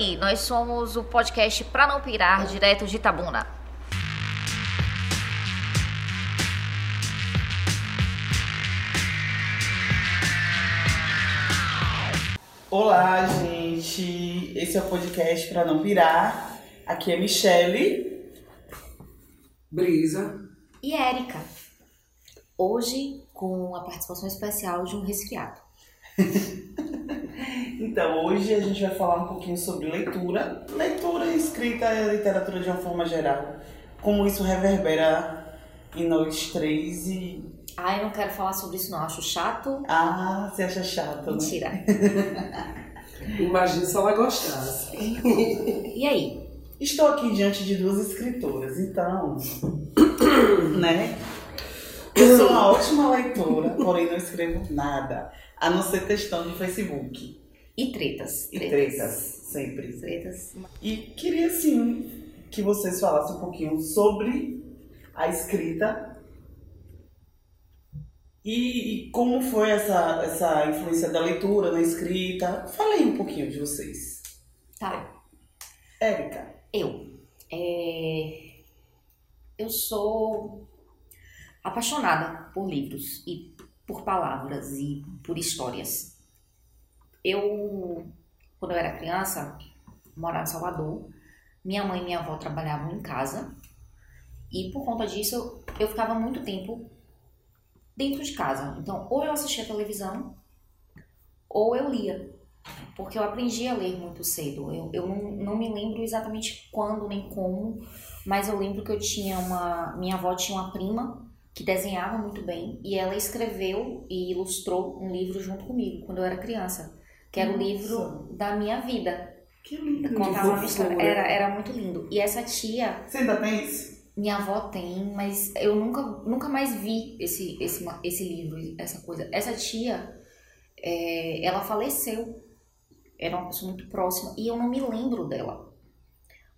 aí, nós somos o podcast Pra Não Pirar, direto de Itabuna. Olá, gente. Esse é o podcast Pra Não Pirar. Aqui é Michele. Brisa. E Érica. Hoje com a participação especial de um resfriado. Então, hoje a gente vai falar um pouquinho sobre leitura. Leitura, escrita e literatura de uma forma geral. Como isso reverbera em nós três e... Ah, eu não quero falar sobre isso não, acho chato. Ah, você acha chato, né? Mentira. Imagina se ela gostasse. E aí? Estou aqui diante de duas escritoras, então... né? Eu sou uma ótima leitora, porém não escrevo nada. A não ser textão de Facebook. E tretas? E tretas, sempre. Tretas. E queria, assim, que vocês falassem um pouquinho sobre a escrita e, e como foi essa, essa influência da leitura na escrita. Falei um pouquinho de vocês. Tá. Érica. Eu. É... Eu sou apaixonada por livros e por palavras e por histórias. Eu, quando eu era criança, morava em Salvador. Minha mãe e minha avó trabalhavam em casa. E por conta disso, eu, ficava muito tempo dentro de casa. Então, ou eu assistia televisão, ou eu lia. Porque eu aprendi a ler muito cedo. Eu, eu não, não me lembro exatamente quando nem como, mas eu lembro que eu tinha uma. Minha avó tinha uma prima que desenhava muito bem e ela escreveu e ilustrou um livro junto comigo quando eu era criança, que era o Nossa. livro da minha vida. Que lindo. Contava uma história. Era, era muito lindo. E essa tia, Você ainda tem isso? minha avó tem, mas eu nunca, nunca mais vi esse, esse, esse livro, essa coisa. Essa tia, é, ela faleceu. Era uma pessoa muito próxima e eu não me lembro dela.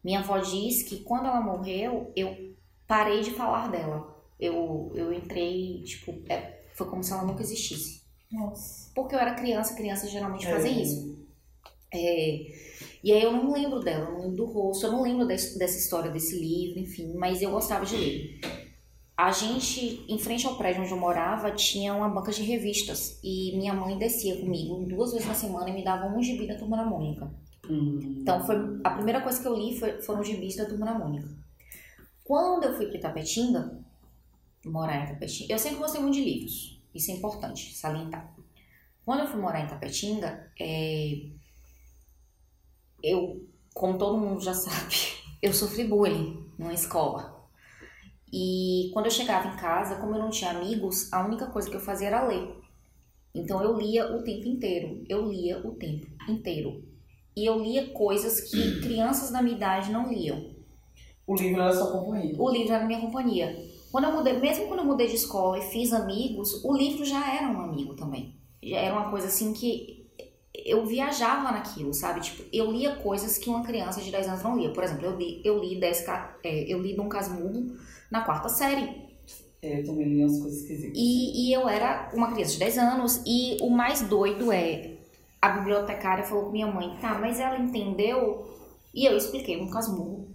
Minha avó diz que quando ela morreu, eu parei de falar dela. Eu, eu entrei, tipo, é, foi como se ela nunca existisse. Nossa. Porque eu era criança, crianças geralmente fazem É. isso. É, e aí eu não lembro dela, eu não lembro do rosto, eu não lembro des- dessa história desse livro, enfim, mas eu gostava de ler. A gente, em frente ao prédio onde eu morava, tinha uma banca de revistas e minha mãe descia comigo duas vezes na semana e me dava um gibi da Turma da Mônica. Hum. Então foi a primeira coisa que eu li foi, foram gibis da Turma da Mônica. Quando eu fui para Itapetinga, morar em Itapetinga, eu sempre gostei muito de livros, isso é importante salientar. Quando eu fui morar em Itapetinga, é, eu, como todo mundo já sabe, eu sofri bullying numa escola. E quando eu chegava em casa, como eu não tinha amigos, a única coisa que eu fazia era ler. Então eu lia o tempo inteiro. Eu lia o tempo inteiro. E eu lia coisas que crianças da minha idade não liam. O livro era sua companhia. O livro era minha companhia. Quando eu mudei, mesmo quando eu mudei de escola e fiz amigos, o livro já era um amigo também. Era uma coisa assim que eu viajava naquilo, sabe? Tipo, eu lia coisas que uma criança de 10 anos não lia. Por exemplo, eu li, eu li, 10, ca- é, eu li Dom Casmurro na quarta série. É, eu também li umas coisas esquisitas. E, e eu era uma criança de 10 anos. E o mais doido é: a bibliotecária falou com minha mãe, tá, mas ela entendeu. E eu expliquei um casmurro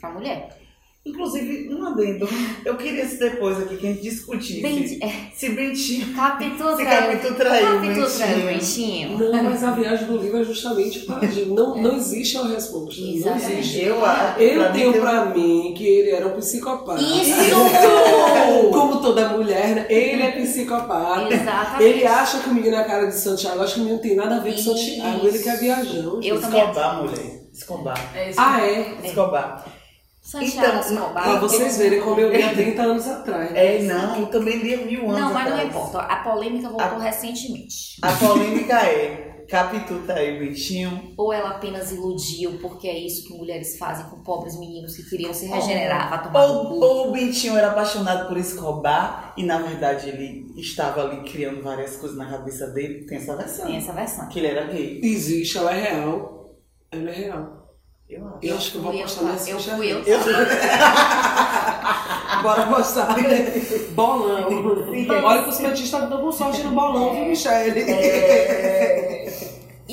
pra mulher. Inclusive, um adendo. Eu queria se depois aqui que a gente discutisse Bem, é, se Bentinho. capítulo Se traiu. capítulo traiu, Capítulo traiu, Bentinho. Não, mas a viagem do livro é justamente para não, não existe a resposta. Não Exatamente. existe. Eu, Eu pra mim, tenho pra mim que ele era um psicopata. Isso! Como toda mulher, né? Ele é psicopata. Exatamente. Ele acha que o menino é a cara de Santiago. Acho que o menino não tem nada a ver com. Santiago. Ele que é viajão. Eu também. Escobar, mulher. Escobar. Ah, é? Escobar. Santiago Então, Escobar. Pra vocês verem como eu li há 30 anos atrás. É, não, eu também li há mil anos Não, mas não atrás. importa. A polêmica voltou recentemente. A polêmica é, capítulo traiu Bentinho. Ou ela apenas iludiu, porque é isso que mulheres fazem com pobres meninos que queriam se regenerar, Ou, cu. ou o Bentinho era apaixonado por Escobar e na verdade ele estava ali criando várias coisas na cabeça dele. Tem essa versão. Tem essa versão. Que ele era gay. Existe, ela é real. Ela é real. Eu acho. Eu acho que eu vou fui, postar eu, fui, eu. Bora postar. Bolão. Olha que os petistas dão sorte no bolão, viu, Michele? É...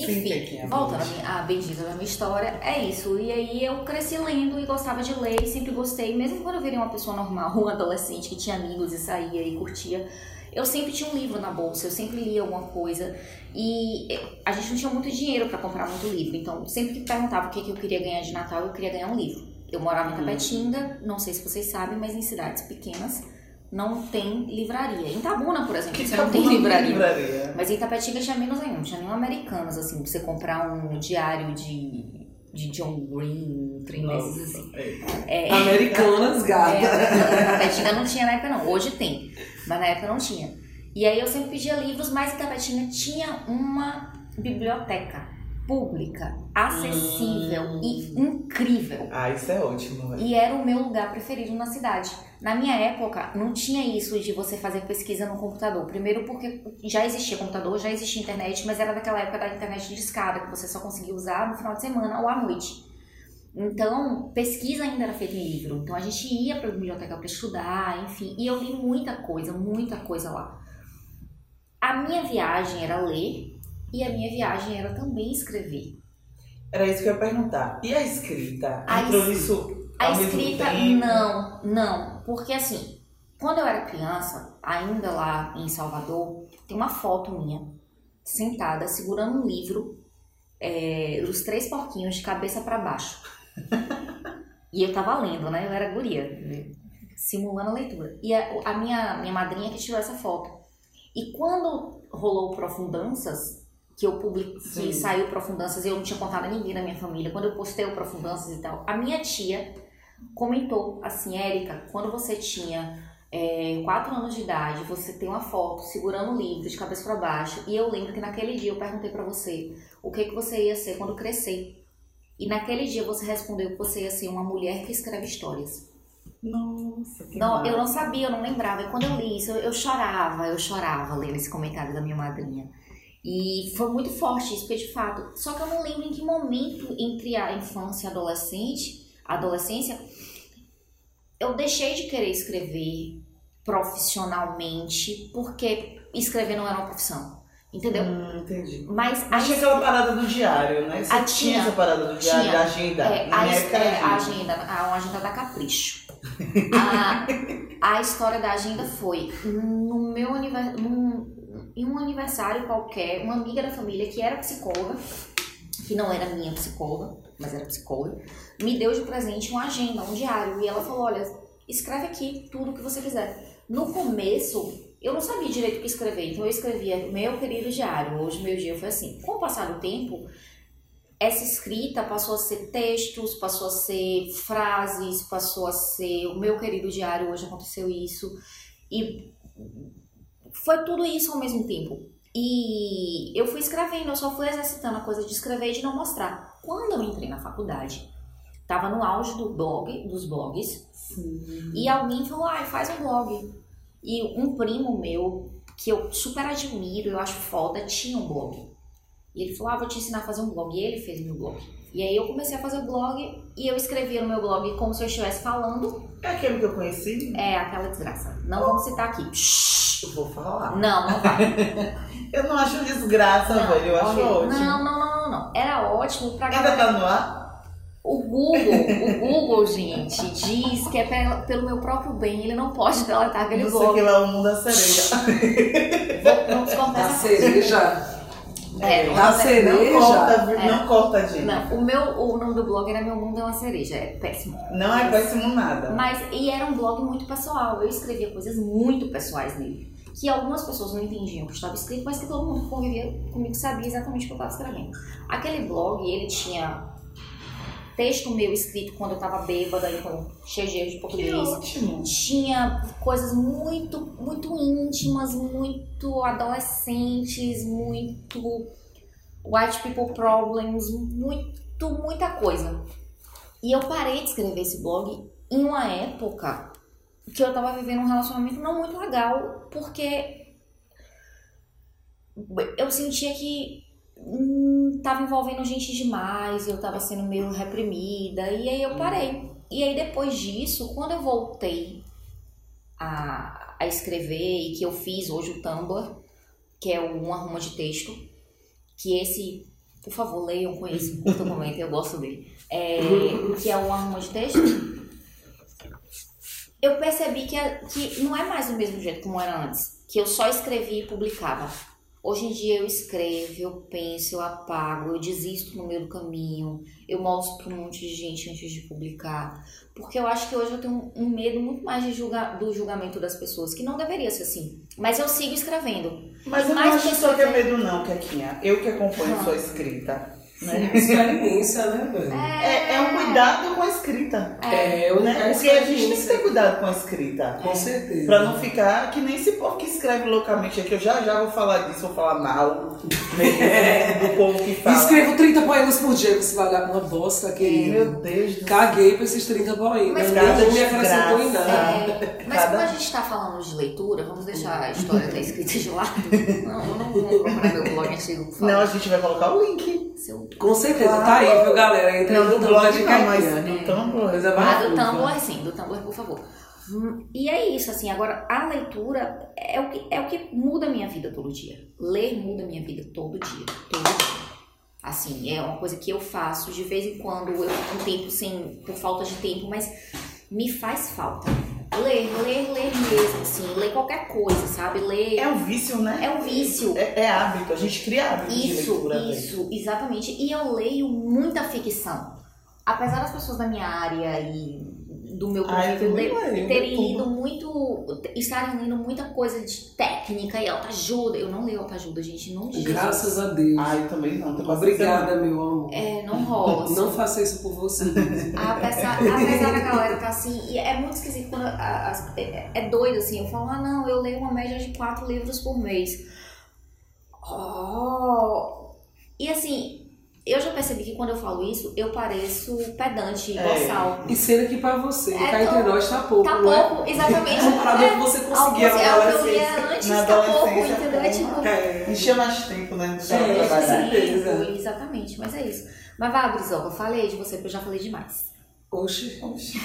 Enfim, voltando à bendita da minha história, é isso. E aí eu cresci lendo e gostava de ler, e sempre gostei. Mesmo quando eu virei uma pessoa normal, um adolescente que tinha amigos e saía e curtia, eu sempre tinha um livro na bolsa, eu sempre lia alguma coisa. E a gente não tinha muito dinheiro para comprar muito livro, então sempre que perguntava o que, que eu queria ganhar de Natal, eu queria ganhar um livro. Eu morava em Hum. Tapetinga, não sei se vocês sabem, mas em cidades pequenas não tem livraria. Em Tabuna, por exemplo, você não tem de livraria. livraria. Mas em Tapetinga tinha menos ainda, não tinha nenhum americanos, assim, pra você comprar um diário de, de John Green, um trem desses assim. Nossa, é. É, Americanas, gata. é, Tapetinga não tinha na época não, hoje tem, mas na época não tinha. E aí eu sempre pedia livros, mas em Tapetinga tinha uma biblioteca pública, acessível Hum. e incrível. Ah, isso é ótimo, velho. E era o meu lugar preferido na cidade. Na minha época, não tinha isso de você fazer pesquisa no computador. Primeiro porque já existia computador, já existia internet, mas era daquela época da internet de escada, que você só conseguia usar no final de semana ou à noite. Então, pesquisa ainda era feita em livro. Então, a gente ia para a biblioteca para estudar, enfim. E eu li muita coisa, muita coisa lá. A minha viagem era ler e a minha viagem era também escrever. Era isso que eu ia perguntar. E a escrita? A Entrou es- nisso A escrita, não, não. Porque assim, quando eu era criança, ainda lá em Salvador, tem uma foto minha, sentada, segurando um livro, é, Os Três Porquinhos, de cabeça para baixo. e eu tava lendo, né? Eu era guria, simulando a leitura. E a, a minha, minha madrinha que tirou essa foto. E quando rolou Profundanças, que eu publiquei, que saiu Profundanças e eu não tinha contado a ninguém da minha família, quando eu postei o Profundanças e tal, a minha tia comentou assim, Érica, quando você tinha é, quatro anos de idade, você tem uma foto segurando um livro de cabeça para baixo, e eu lembro que naquele dia eu perguntei para você o que que você ia ser quando crescer. E naquele dia você respondeu que você ia ser uma mulher que escreve histórias. Nossa, que Não, massa. eu não sabia, eu não lembrava. E quando eu li isso, eu, eu chorava, eu chorava lendo esse comentário da minha madrinha. E foi muito forte isso, porque de fato. Só que eu não lembro em que momento entre a infância e a adolescente, adolescência, eu deixei de querer escrever profissionalmente, porque escrever não era uma profissão. Entendeu? Hum, entendi. Mas Mas tinha aquela parada do diário, né? Você Ah, tinha, tinha. essa parada do diário, Tinha. da agenda. É, a, época é, a agenda. agenda, a, a agenda da Capricho. A, a história da agenda foi no meu aniversário, em um aniversário qualquer, uma amiga da família que era psicóloga, que não era minha psicóloga, mas era psicóloga, me deu de presente uma agenda, um diário, e ela falou: olha, escreve aqui tudo que você quiser. No começo, eu não sabia direito o que escrever, então eu escrevia meu querido diário. Hoje, meu dia foi assim. Com o passar do tempo, essa escrita passou a ser textos, passou a ser frases, passou a ser o meu querido diário, hoje aconteceu isso. E foi tudo isso ao mesmo tempo. E eu fui escrevendo, eu só fui exercitando a coisa de escrever e de não mostrar. Quando eu entrei na faculdade, tava no auge do blog, dos blogs, Sim. e alguém falou, ai, faz um blog. E um primo meu, que eu super admiro, eu acho foda, tinha um blog. E ele falou, ah, vou te ensinar a fazer um blog. E ele fez meu blog. E aí eu comecei a fazer o blog e eu escrevia no meu blog como se eu estivesse falando. É aquele que eu conheci? É aquela desgraça. Não vamos citar aqui. Eu vou falar. Não, não vai. Eu não acho desgraça, Não, velho. Eu acho ótimo. Não, não, não, não, não. Era ótimo pra Ainda galera. tá no ar? O Google, o Google, gente, diz que é pelo meu próprio bem, ele não pode deletar aquele sei blog. que lá é o mundo da cereja. Vou- Vamos cortar essa cereja. É, Da não, cereja. Não corta? É. não corta, gente. Não, o meu, o nome do blog era Meu Mundo é uma Cereja, é péssimo. Não é péssimo nada. Mas, e era um blog muito pessoal, eu escrevia coisas muito pessoais nele. Que algumas pessoas não entendiam o que estava escrito, mas que todo mundo que convivia comigo sabia exatamente o que eu estava escrevendo. Aquele blog, ele tinha texto meu escrito quando eu estava bêbada, então cheio de erros de Que português. ótimo. tinha coisas muito, muito íntimas, muito adolescentes, muito white people problems, muito, muita coisa. E eu parei de escrever esse blog em uma época que eu tava vivendo um relacionamento não muito legal, porque eu sentia que hum, tava envolvendo gente demais, eu tava sendo meio reprimida, e aí eu parei. E aí depois disso, quando eu voltei a, a escrever e que eu fiz hoje o Tumblr, que é um arruma de texto, que esse Por favor, leiam, conheçam, curtam, comentem, eu gosto dele. É, que é o Arruma de Texto. Eu percebi que, é- que não é mais do mesmo jeito como era antes. Que eu só escrevia e publicava. Hoje em dia eu escrevo, eu penso, eu apago, eu desisto no meio do caminho, eu mostro para um monte de gente antes de publicar. Porque eu acho que hoje eu tenho um medo muito mais de julgar, do julgamento das pessoas, que não deveria ser assim. Mas eu sigo escrevendo. Mas eu não Mais acho só que é pessoas- medo não, Kequinha. Eu que acompanho Ah. sua escrita. Né? Experiência, né, velho? É, é um cuidado a escrita. É, eu Né? Porque a gente tem que ter cuidado com a escrita. Com certeza. Pra não ficar que nem esse povo que escreve loucamente aqui. Eu já já vou falar disso, vou falar mal mesmo, do povo que fala. Escrevo 30 poemas por dia, você vai dar uma bosta aqui. Meu Deus do céu. Caguei pra esses 30 poemas. Mas Nada cada me acrescentou em nada. É, mas Cada- como a gente está falando de leitura, vamos deixar a história da escrita de lado. Não, eu não vou procurar meu blog antigo. Não, a gente vai colocar o link. Seu... Com certeza, tá aí, viu, galera? Entra no blog de não, mas do Coisa Ah, do. Tumblr, sim, do Tumblr, por favor. Hum, E é isso, assim, agora a leitura é o, que, é o que muda a minha vida todo dia. Ler muda a minha vida todo dia, todo dia. Assim, é uma coisa que eu faço de vez em quando, eu fico um tempo sem, por falta de tempo, mas me faz falta. Ler, ler, ler mesmo, assim, ler qualquer coisa, sabe? Ler É um vício, né? é um vício. É, é hábito, a gente cria hábito de Isso, leitura. velho. isso, exatamente. E eu leio muita ficção. Apesar das pessoas da minha área e do meu Ah, eu convívio terem tudo. lido muito, estarem lendo muita coisa de técnica e autoajuda. Eu não leio autoajuda, gente, não diz. Graças a Deus. Ah, eu também não. Obrigada, meu amor. É, não rola. assim. Não faça isso por você. Apesar, apesar da galera tá assim, e é muito esquisito quando a- as- é, é doido assim, eu falo, ah não, eu leio uma média de quatro livros por mês. Oh! E assim, eu já percebi que quando eu falo isso, eu pareço pedante, É. boçal. E sendo que pra você, É, cá entre nós tá pouco, Tá não é? pouco, exatamente. Comparado ao É, que você ao conseguia que- na que eu adolescência. lia antes, Na tá pouco, adolescência, entendeu? É tipo, É. Enchia mais tempo, né? Não É, trabalhar. Sim, exatamente, mas é isso. Mas vai, Brizola, falei de você, porque eu já falei demais. Oxe, Oxi.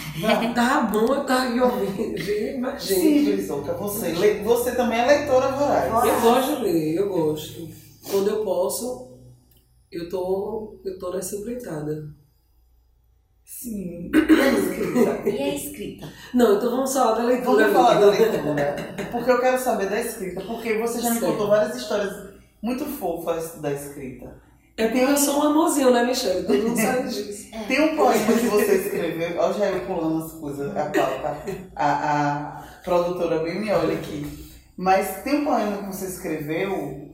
tá bom eu tá aqui ouvindo. Sim, gente, Brizoca, você, você também é leitora voraz. eu gosto de ler, eu gosto. Quando eu posso, eu tô, eu tô nessa empreitada. Sim. E a escrita? E a escrita? Não, então vamos falar da leitura. Vamos falar da leitura. Porque eu quero saber da escrita. Porque você já me Certo. contou várias histórias muito fofas da escrita. É porque eu sou um amorzinho, né, Michelle? Todo mundo sabe disso. Tem um poema que você escreveu, ó, já eu pulando as coisas, a pauta, a, a produtora bem me olha aqui. Mas tem um poema que você escreveu,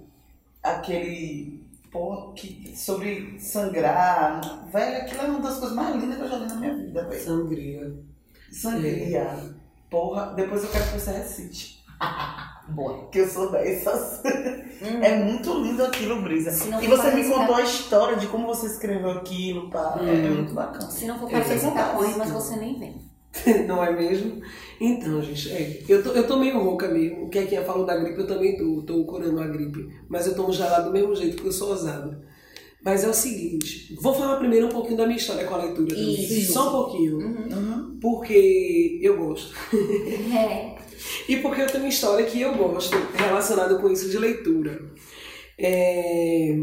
aquele pô, que, sobre sangrar. Velho, aquilo é uma das coisas mais lindas que eu já li na minha vida, velho. Sangria. Sangria. Porra, depois eu quero que você recite. Boa. Que eu sou dessas. Hum. É muito lindo aquilo, Brisa. E você me contou a história de como você escreveu aquilo, pá. É, é Hum. muito bacana. Se não for para recitar contar. poemas, você nem vem. Não é mesmo? Então, gente, é, eu, tô, eu tô meio rouca mesmo. O que é que falou da gripe, eu também tô, tô curando a gripe. Mas eu tomo gelado do mesmo jeito, porque eu sou ousada. Mas é o seguinte, vou falar primeiro um pouquinho da minha história com a leitura. também. Isso. Só um pouquinho. Uhum. Porque eu gosto. É. E porque eu tenho uma história que eu gosto relacionada com isso de leitura. É,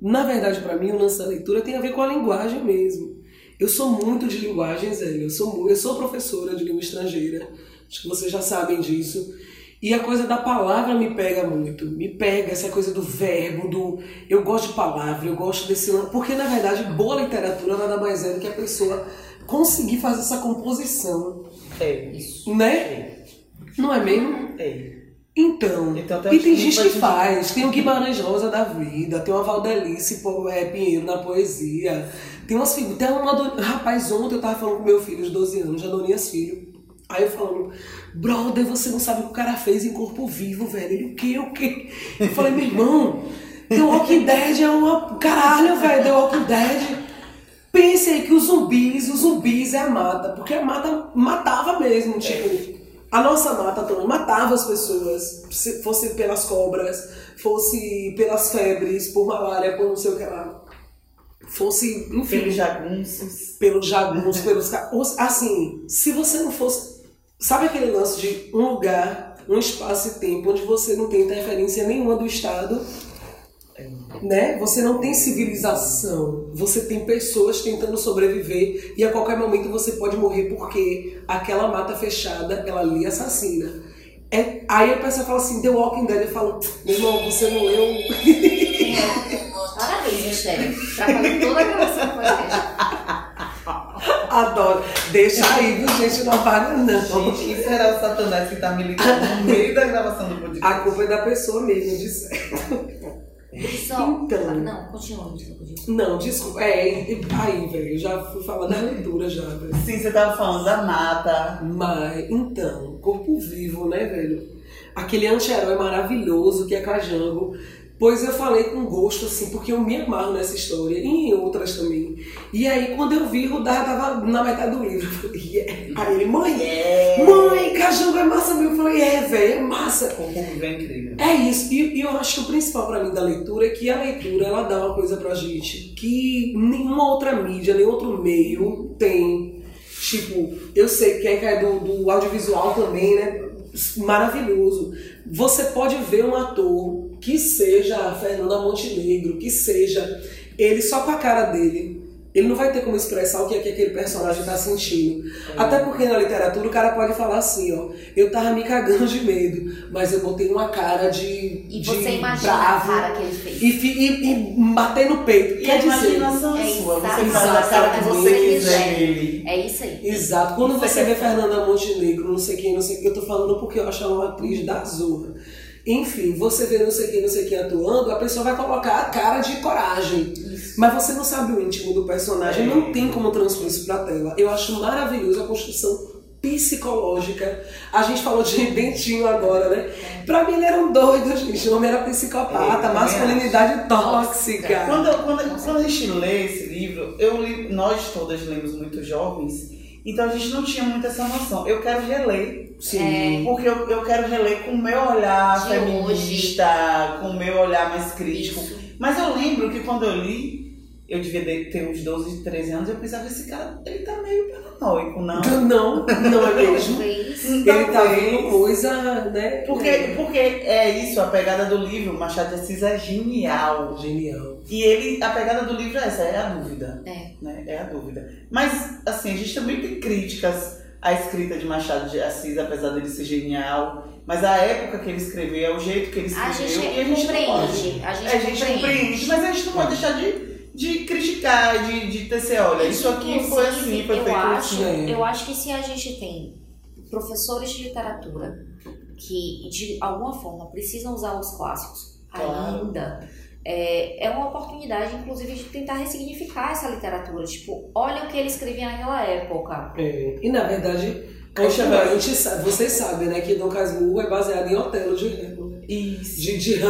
Na verdade, para mim, o lance da leitura tem a ver com a linguagem mesmo. Eu sou muito de linguagens. Eu sou, eu sou professora de língua estrangeira. Acho que vocês já sabem disso. E a coisa da palavra me pega muito. Me pega essa coisa do verbo, do. Eu gosto de palavra, eu gosto desse. Porque, na verdade, boa literatura nada mais é do que a pessoa conseguir fazer essa composição, É. Isso. né? Não é mesmo? É. Então, Então, tem e tem gente que faz, tem o Guimarães Rosa da vida, tem uma Valdelice é, Pinheiro na poesia, tem umas figuras, tem uma do... rapaz, ontem eu tava falando com meu filho de 12 anos, Adonias Filho, aí eu falando, brother, você não sabe o que o cara fez em corpo vivo, velho, ele o que, o que? Eu falei, meu irmão, The Walking Dead é uma, caralho, velho, The Walking Dead, pense aí que os zumbis, os zumbis é a mata, porque a mata matava mesmo, tipo, a nossa mata também matava as pessoas, se fosse pelas cobras, fosse pelas febres, por malária, por não sei o que lá. Fosse, enfim, Pelos jagunços. pelos jagunços, pelos. Assim, se você não fosse. Sabe aquele lance de um lugar, um espaço e tempo onde você não tem interferência nenhuma do Estado? Né? Você não tem civilização, você tem pessoas tentando sobreviver e a qualquer momento você pode morrer porque aquela mata fechada, ela lhe assassina. É, aí a pessoa fala assim, The Walking Dead, eu falo, meu irmão, você não leu... Parabéns, Mistério. Trabalhou toda a gravação do podcast. Adoro. Deixa aí, viu, gente? Não apaga, não. Gente, isso era o Satanás que tá militando no meio da gravação do podcast. A culpa é da pessoa mesmo, de certo. Só. Então. Não, continua, desculpa, desculpa. Não, desculpa. É, aí, velho, eu já fui falar da leitura já, velho. Sim, você tava falando da mata. Mas, então, corpo vivo, né, velho? Aquele anti-herói maravilhoso que é Cajango. Pois eu falei com gosto, assim, porque eu me amarro nessa história e em outras também. E aí, quando eu vi, Rudar tava na metade do livro. Eu falei, yeah. Aí ele, mãe, mãe, Cajango é massa mesmo. Eu falei, é, velho, é massa. Vivo é incrível. É isso, e, e eu acho que o principal pra mim da leitura é que a leitura ela dá uma coisa pra gente que nenhuma outra mídia, nenhum outro meio tem. Tipo, eu sei que é do, do audiovisual também, né? Maravilhoso. Você pode ver um ator que seja a Fernanda Montenegro, que seja ele só com a cara dele. Ele não vai ter como expressar o que é que aquele personagem está sentindo. Até porque na literatura o cara pode falar assim, ó, eu tava me cagando de medo, mas eu botei uma cara de. E de você imagina bravo, a cara que ele fez. e, e, e bater no peito. E Quer a dizer, imaginação é é sua. Você faz a cara que exato, você você quiser nele. É isso aí. Exato. Quando você é vê que- Fernanda Montenegro, não sei quem, não sei quem, eu tô falando porque eu acho ela uma atriz da Zorra. Enfim, você vê não sei quem, não sei quem atuando, a pessoa vai colocar a cara de coragem. Mas você não sabe o íntimo do personagem, É. não tem como transpor isso pra tela. Eu acho maravilhoso a construção psicológica. A gente falou de Dentinho agora, né? Pra mim ele era um doido, gente. O nome era É, psicopata, também masculinidade tóxica. Quando, quando, quando a gente lê esse livro, eu li, nós todas lemos muito jovens, então a gente não tinha muito essa noção. Eu quero reler, Sim. porque eu, eu quero reler com o meu olhar De feminista, com o meu olhar mais crítico. Isso. Mas eu lembro que quando eu li, eu devia de- ter uns 12, 13 anos, eu pensava, esse cara, ele tá meio paranoico, não? Não, não é mesmo. Talvez. Ele tá Talvez. vendo coisa, né? Porque, porque é isso, a pegada do livro, Machado de Assis é genial. Genial. E ele, a pegada do livro é essa, é a dúvida. É. Né? É a dúvida. Mas, assim, a gente também tem críticas à escrita de Machado de Assis, apesar dele ser genial. Mas a época que ele escreveu, o jeito que ele A escreveu, gente e a gente não pode. compreende. A gente, É, a gente compreende, mas a gente não pode deixar de, de criticar, de, de tecer, olha, isso aqui foi assim, foi eu feito acho, assim. Eu acho que se a gente tem professores de literatura que, de alguma forma, precisam usar os clássicos Claro. ainda, é, é uma oportunidade, inclusive, de tentar ressignificar essa literatura. Tipo, olha o que ele escrevia naquela época. É, E na verdade, Poxa, a velho. gente sabe, vocês sabem, né, que Dom Casmurro é baseado em Otelo de Hamlet. Isso. De, de de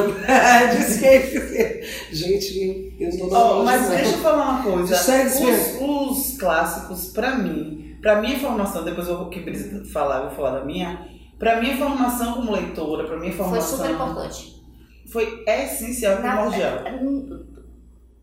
Shakespeare. Gente, eu não Ó, mas não. deixa eu falar uma coisa. Os, os clássicos, pra mim, pra minha formação, depois eu vou que Brisa falar, eu vou falar da minha. Pra minha formação como leitora, pra minha Foi formação. super importante. Foi essencial Na- primordial.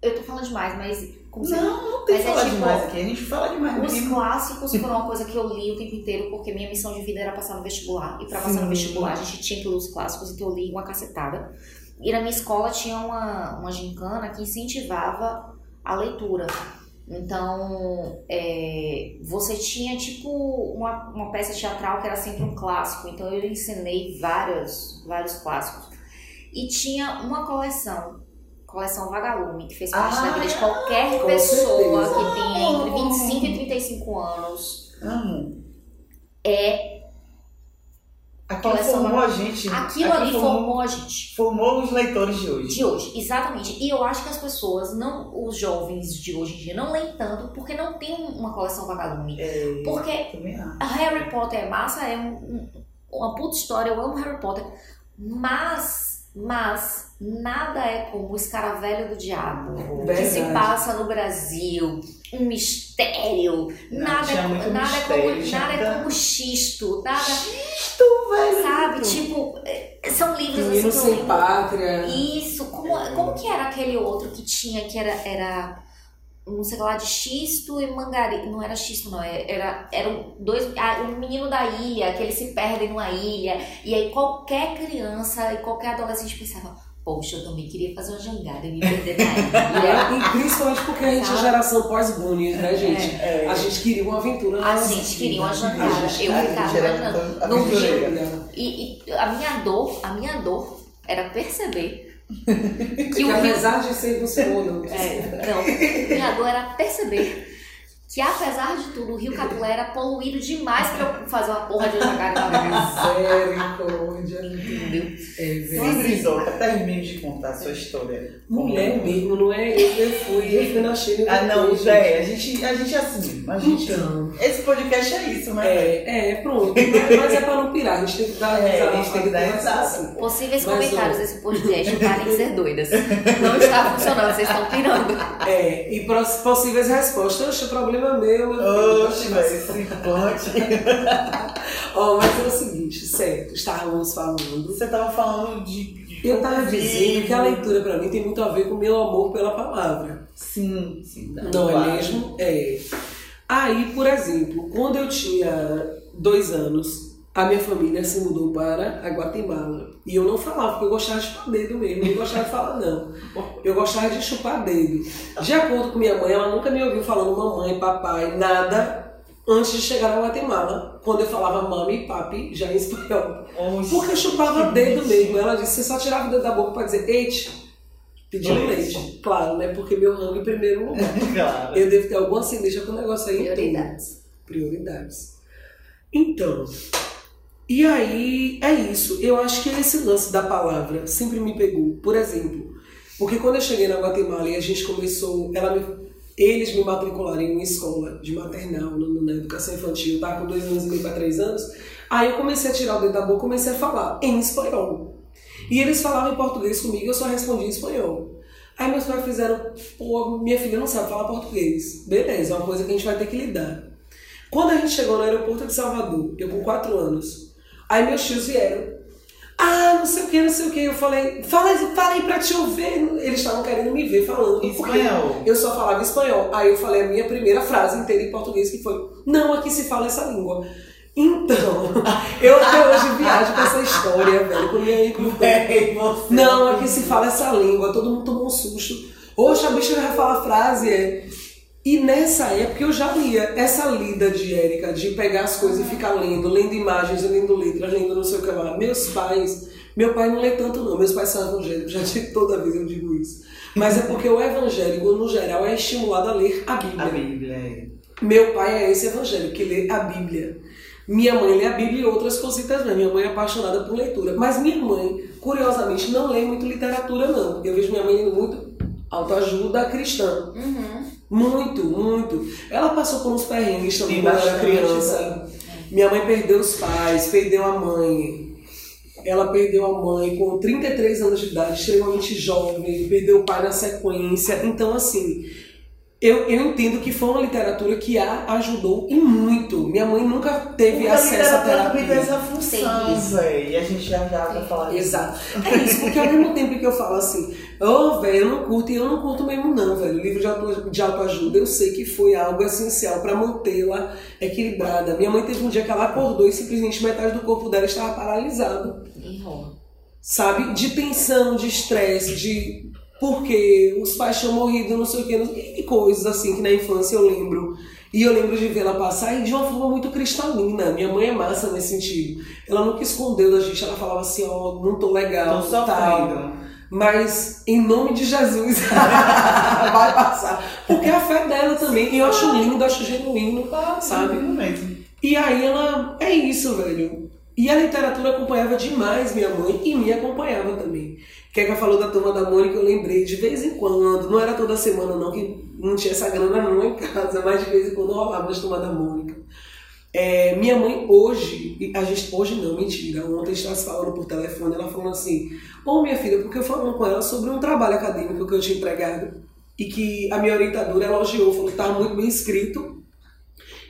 Eu tô falando demais, mas Não, não tem que é falar tipo, demais aqui. A gente fala demais Os mesmo. clássicos foram uma coisa que eu li o tempo inteiro, porque minha missão de vida era passar no vestibular. E pra passar no vestibular, a gente tinha que ler os clássicos, então eu li uma cacetada. E na minha escola tinha uma, uma gincana que incentivava a leitura. Então, é, você tinha tipo uma, uma peça teatral que era sempre um clássico. Então eu ensinei vários, vários clássicos. E tinha uma coleção, coleção Vagalume, que fez parte da Ah, vida de qualquer com pessoa certeza. que tenha entre 25 e 35 anos. Amo. É Aquilo Coleção formou a gente. aquilo ali formou, formou a gente. formou os leitores de hoje. De hoje, exatamente. E eu acho que as pessoas, não, os jovens de hoje em dia, não leem tanto porque não tem uma coleção vagalume. É, Porque. Harry Potter é massa, é um- um- uma puta história, eu amo Harry Potter. Mas, mas, nada é como o Escaravelho do Diabo, que se Verdade. passa no Brasil, um mistério. Não, nada é, nada é mistério, como, tinha nada é como xisto, nada, Tu, velho. sabe? Tipo, é, são livros Menino assim que eu sem pátria. Isso, como, como que era aquele outro que tinha, que era, era não sei lá, de xisto e mangari. Não era xisto, não. é, Era, eram dois. Ah, um menino da ilha, que eles se perdem numa ilha. E aí qualquer criança e qualquer adolescente pensava. Poxa, eu também queria fazer uma jangada e me perder na ilha. E principalmente porque a gente é geração pós-bunny, né, gente? É. A gente queria uma aventura na A gente vida. queria uma jangada. Eu ficava imaginando. No. Rio, e, e a minha dor, a minha dor era perceber que Que o Rio apesar de ser não. É, não, dor era perceber que apesar de tudo, o Rio Capulé era poluído demais pra eu fazer uma porra de minha Misericórdia. Entendeu? É, velho. Sim, Brizoca, termine de contar a sua história. Mulher mesmo, não é? Eu, eu fui, eu fui na China. Ah, não, já é. A gente, a gente é assim. A gente, Então. Esse podcast é isso, né? É, é, pronto. Mas é pra não pirar, a gente tem que dar É, a gente tem que dar assim. Possíveis Mas, comentários ó. desse podcast parem de ser doidas. Não está funcionando, vocês estão pirando. É, e possíveis respostas. O problema é meu. Oxe, velho, esse plot. Ó, mas é o seguinte, certo, estávamos falando. Você tava falando de. de Eu tava convívio. dizendo que a leitura pra mim tem muito a ver com o meu amor pela palavra. Sim, sim. Não claro. é mesmo? É. Aí, por exemplo, quando eu tinha dois anos, a minha família se mudou para a Guatemala. E eu não falava, porque eu gostava de chupar dedo mesmo. Eu não gostava de falar, não. Eu gostava de chupar dedo. De acordo com minha mãe, ela nunca me ouviu falando mamãe, papai, nada antes de chegar na Guatemala. Quando eu falava mami e papi, já em espanhol. Porque eu chupava dedo mesmo. Ela disse, você só tirava o dedo da boca pra dizer, eite. Pedindo Leite. leite. Claro, né? Porque meu rango em primeiro lugar. Claro. Eu devo ter alguma ascendência com o negócio aí. Prioridades. Prioridades. Então, e aí é isso. Eu acho que esse lance da palavra sempre me pegou. Por exemplo, porque quando eu cheguei na Guatemala e a gente começou, me- eles me matricularam em uma escola de maternal, na educação infantil, tava com dois anos e meio para três anos. Aí eu comecei a tirar o dedo da boca, comecei a falar em espanhol. E eles falavam em português comigo, eu só respondia em espanhol. Aí meus pais fizeram, pô, minha filha não sabe falar português. Beleza, é uma coisa que a gente vai ter que lidar. Quando a gente chegou no aeroporto de Salvador, eu com 4 anos, aí meus tios vieram. Ah, não sei o que, não sei o que. Eu falei, fala, fala aí pra te ouvir. Eles estavam querendo me ver falando. Espanhol? Eu só falava espanhol. Aí eu falei a minha primeira frase inteira em português, que foi: Não, aqui se fala essa língua. Então, eu até hoje viajo com essa história, velho, com minha com É, não, aqui se fala essa língua, todo mundo tomou um susto. Oxe, a bicha já fala a frase, é. E nessa época eu já lia essa lida de Érica, de pegar as coisas e ficar lendo, lendo imagens, lendo letras, lendo não sei o que lá. Meus pais, meu pai não lê tanto não, meus pais são evangélicos, já de toda vez eu digo isso. Mas é porque o evangélico, no geral, é estimulado a ler a Bíblia. A Bíblia. é. Meu pai é esse evangélico que lê a Bíblia. Minha mãe lê a Bíblia e outras cositas mais. Minha mãe é apaixonada por leitura. Mas minha mãe, curiosamente, não lê muito literatura, não. Eu vejo minha mãe lendo muito autoajuda cristã. Uhum. Muito, muito. Ela passou por uns perrengues também quando era criança. Minha mãe perdeu os pais, perdeu a mãe. Ela perdeu a mãe com 33 anos de idade, extremamente jovem, perdeu o pai na sequência. Então, assim, eu, eu entendo que foi uma literatura que a ajudou e muito. Minha mãe nunca teve Porque a acesso à também terapia. essa função, velho. E a gente já vai falar disso. Exato. É isso, porque ao mesmo tempo que eu falo assim, ô, velho, eu não curto, e eu não curto mesmo não, velho. O livro de, auto, de autoajuda, eu sei que foi algo essencial para mantê-la equilibrada. Minha mãe teve um dia que ela acordou e simplesmente metade do corpo dela estava paralisado. E rola. Sabe? De tensão, de estresse, de porque os pais tinham morrido, não sei o que, e coisas assim que na infância eu lembro. E eu lembro de vê-la passar e de uma forma muito cristalina. Minha mãe é massa nesse sentido. Ela nunca escondeu da gente, ela falava assim, ó, não tô legal, Tô sofrendo. Mas em nome de Jesus vai passar. Porque é a fé dela também. E eu acho lindo, acho genuíno, sabe? E aí ela. É isso, velho. E a literatura acompanhava demais minha mãe e me acompanhava também. Keka falou da turma da Mônica, eu lembrei de vez em quando, não era toda semana não, que não tinha essa grana não em casa, mas de vez em quando rolava as turma da Mônica. É, minha mãe hoje, a gente, hoje não, mentira, ontem estava falando por telefone, ela falou assim, ô minha filha, porque eu falando com ela sobre um trabalho acadêmico que eu tinha entregado e que a minha orientadora elogiou, falou que estava muito bem escrito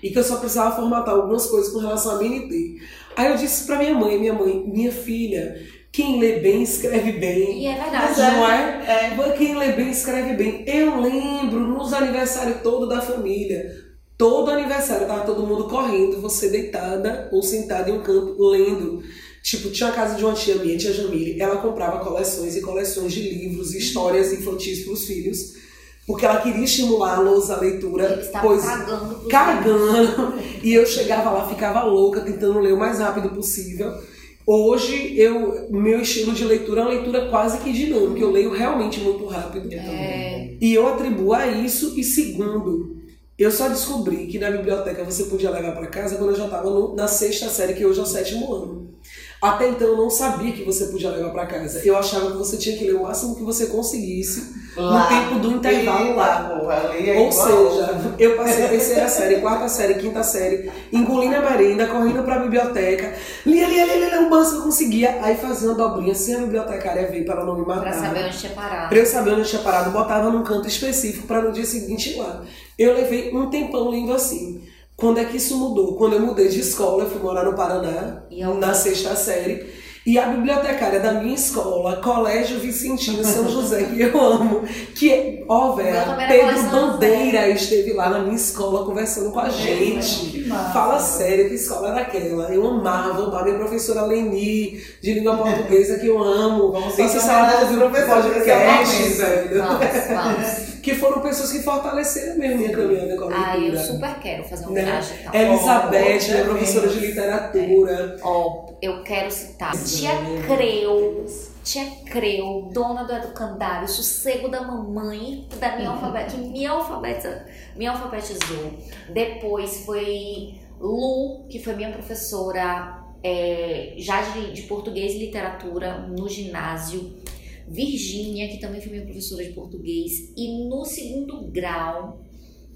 e que eu só precisava formatar algumas coisas com relação à BNT. Aí eu disse pra minha mãe, minha mãe, minha filha, quem lê bem escreve bem. E é verdade. Mas não é? É. Mas Quem lê bem escreve bem. Eu lembro nos aniversários todo da família. Todo aniversário tava todo mundo correndo, você deitada ou sentada em um canto lendo. Tipo, tinha a casa de uma tia minha, tia Jamile, ela comprava coleções e coleções de livros, histórias infantis para os filhos, porque ela queria estimulá-los à leitura. Eles pois cagando. cagando. E eu chegava lá, ficava louca, tentando ler o mais rápido possível. Hoje, eu, meu estilo de leitura é uma leitura quase que dinâmica. Eu leio realmente muito rápido. É, E eu atribuo a isso. E segundo, eu só descobri que na biblioteca você podia levar para casa quando eu já estava na sexta série, que hoje é o sétimo ano. Até então eu não sabia que você podia levar para casa. Eu achava que você tinha que ler o máximo que você conseguisse no tempo do intervalo lá. É Ou seja, eu passei a terceira série, quarta série, quinta série, engolindo a merenda, correndo pra biblioteca, lia, lia, lia, lia, lia o máximo que eu conseguia, aí fazia uma dobrinha sem a bibliotecária ver para ela não me matar. pra saber onde tinha parado. Pra eu saber onde eu tinha parado, botava num canto específico para no dia seguinte ir lá. Eu levei um tempão lendo assim. Quando é que isso mudou? Quando eu mudei de escola, eu fui morar no Paraná, eu- na sexta série. E a bibliotecária da minha escola, Colégio Vicentino São José, que eu amo, que, ó, velho, Pedro Bandeira esteve lá na minha escola conversando com a gente. massa. Fala sério, que escola era aquela? Eu amava, amava minha professora Leni, de língua portuguesa, que eu amo. Vamos Nem sei fazer se ela uma vai ouvir o professora desse podcast, velho. Vamos, vamos. Que foram pessoas que fortaleceram mesmo minha caminhada com a Ah, eu leitura. super quero fazer uma Né? viagem e tal. Elizabeth, Oh, minha professora de literatura. Ó, eu quero citar Tia Creu, Tia Creu, dona do educandário, sossego da mamãe, da minha alfabet, que me, alfabetiza, me alfabetizou. Depois foi Lu, que foi minha professora é, já de, de português e literatura no ginásio. Virgínia, que também foi minha professora de português. E no segundo grau,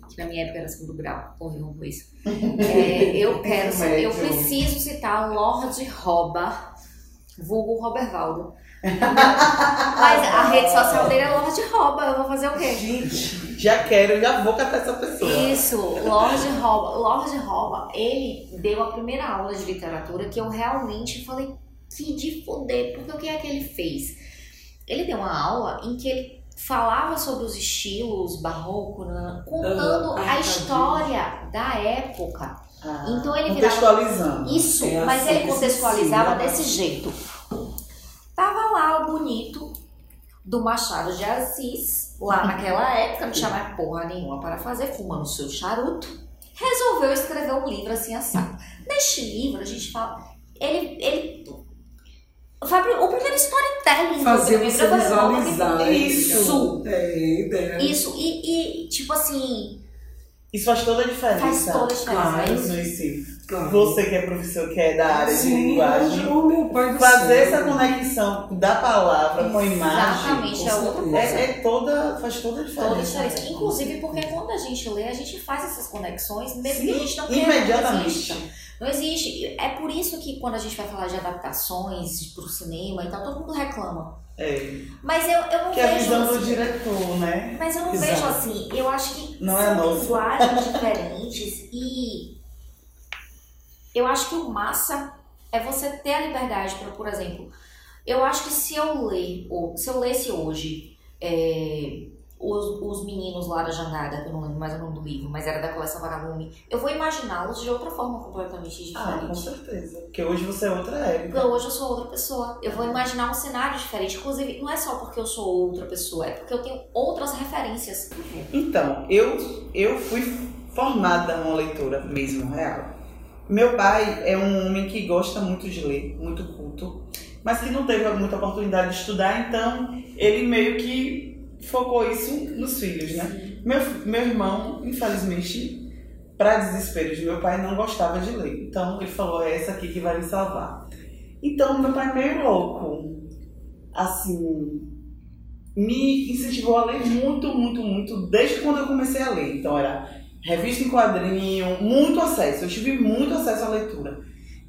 que na minha época era segundo grau, horrível com isso. É, eu quero, Ensino eu preciso citar Lorde Roba, vulgo Robervaldo. Mas a rede social dele é Lorde Roba, eu vou fazer o quê? Gente, já quero, já vou catar essa pessoa. Isso, Lorde Roba. Lorde Roba, ele deu a primeira aula de literatura que eu realmente falei que de foder, porque o que é que ele fez? Ele deu uma aula em que ele falava sobre os estilos barroco, né, contando Ah, a tadinho. história da época. Ah, Então ele virava contextualizando. Isso, É mas assim ele contextualizava desse jeito. Tava lá o bonito do Machado de Assis, lá naquela época, não tinha mais porra nenhuma para fazer, fumando seu charuto. Resolveu escrever um livro assim assado. Neste livro, a gente fala. Ele. ele o primeiro storytelling Fazer do livro. você falei, "Não, visualizar. Isso. É, é. Isso, e, e, tipo assim, Isso faz toda a diferença. faz toda a diferença. Claro. é isso. No ensino. Claro. Você que é professor, que é da área de Sim, linguagem, o meu pai do fazer céu. essa conexão da palavra com a imagem Exatamente, é outra com coisa. é, é toda, faz toda a diferença. Toda a diferença. Inclusive porque quando a gente lê, a gente faz essas conexões, mesmo que a gente não queira, imediatamente. existe. Não existe. É por isso que quando a gente vai falar de adaptações pro cinema e tal, todo mundo reclama. É, Mas eu, eu não que é a vejo visão do assim. diretor, né? Mas eu não vejo assim. Eu acho que Não é são nossa. linguagens diferentes e eu acho que o massa é você ter a liberdade para, por exemplo, eu acho que se eu ler, ou se eu lesse hoje é, os, os meninos lá da jangada, que eu não lembro mais o nome do livro, mas era da coleção Vagalume, eu vou imaginá-los de outra forma completamente Ah, com diferente. certeza. Porque hoje você é outra Porque Érica. hoje eu sou outra pessoa. Eu vou imaginar um cenário diferente. Inclusive, não é só porque eu sou outra pessoa, é porque eu tenho outras referências. Então, eu, eu fui formada numa leitura mesmo, real. Meu pai é um homem que gosta muito de ler, muito culto, mas que não teve muita oportunidade de estudar, então ele meio que focou isso nos filhos, né? Meu, meu irmão, infelizmente, para desespero de meu pai, não gostava de ler. Então ele falou: é essa aqui que vai me salvar. Então meu pai é meio louco. Assim, me incentivou a ler muito, muito, muito, desde quando eu comecei a ler. Então era revista em quadrinho, muito acesso. Eu tive muito acesso à leitura.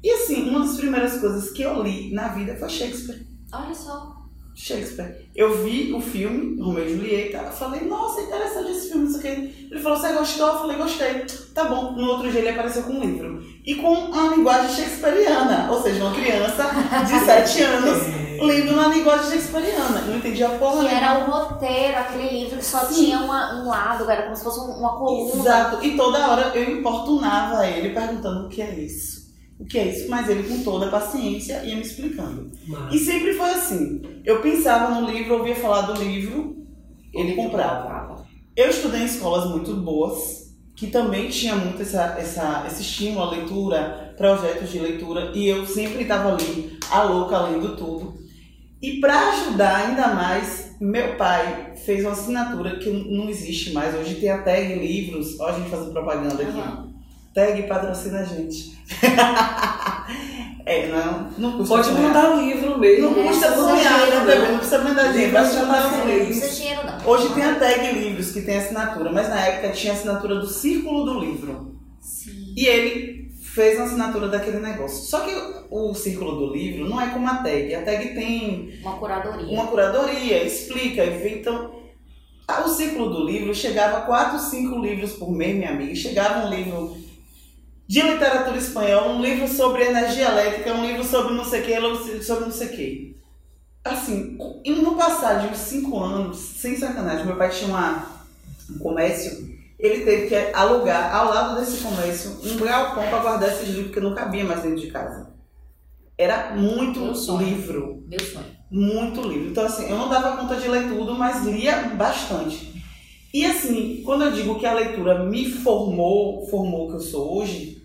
E assim, uma das primeiras coisas que eu li na vida foi Shakespeare. Olha só. Shakespeare. Eu vi o filme, Romeu e Julieta, falei, nossa, interessante esse filme, isso aqui. Ele falou, você gostou? Eu falei, gostei. Tá bom. No outro dia ele apareceu com um livro. E com uma linguagem shakespeariana, ou seja, uma criança de 7 anos lendo na linguagem shakespeariana. Eu não entendia porra Que era o roteiro, aquele livro que só Sim. tinha uma- um lado, era como se fosse um- uma coluna. Exato. E toda hora eu importunava ele perguntando o que é isso. O que é isso? Mas ele, com toda a paciência, ia me explicando. Mas- E sempre foi assim. Eu pensava no livro, ouvia falar do livro, ele comprava. Eu estudei em escolas muito boas, que também tinha muito essa, essa, esse estímulo à leitura, projetos de leitura, e eu sempre estava ali, a louca, lendo tudo. E para ajudar ainda mais, meu pai fez uma assinatura que não existe mais. Hoje tem a tag livros, ó a gente fazendo propaganda aqui. Aham. Tag patrocina a gente. é, não, não custa Pode sonhar. mandar livro mesmo. Não custa É, sonhar, né, não. bebê? Não precisa mandar dinheiro. Basta já tá feliz. livro. Hoje tem a tag livros que tem assinatura, mas na época tinha assinatura do Círculo do Livro. Sim. E ele fez uma assinatura daquele negócio. Só que o Círculo do Livro não é como a tag. A tag tem Uma curadoria. uma curadoria, explica, então. O Círculo do Livro chegava a 4, 5 livros por mês, minha amiga. Chegava um livro de literatura espanhola, um livro sobre energia elétrica, um livro sobre não sei o que, sobre não sei o que. Assim, no passar de uns 5 anos, sem sacanagem, meu pai tinha uma, um comércio, ele teve que alugar ao lado desse comércio um galpão para guardar esses livros, porque não cabia mais dentro de casa. Era muito Meu sonho. livro Meu sonho. muito livro. Então, assim, eu não dava conta de ler tudo, mas lia bastante. E, assim, quando eu digo que a leitura me formou, formou o que eu sou hoje,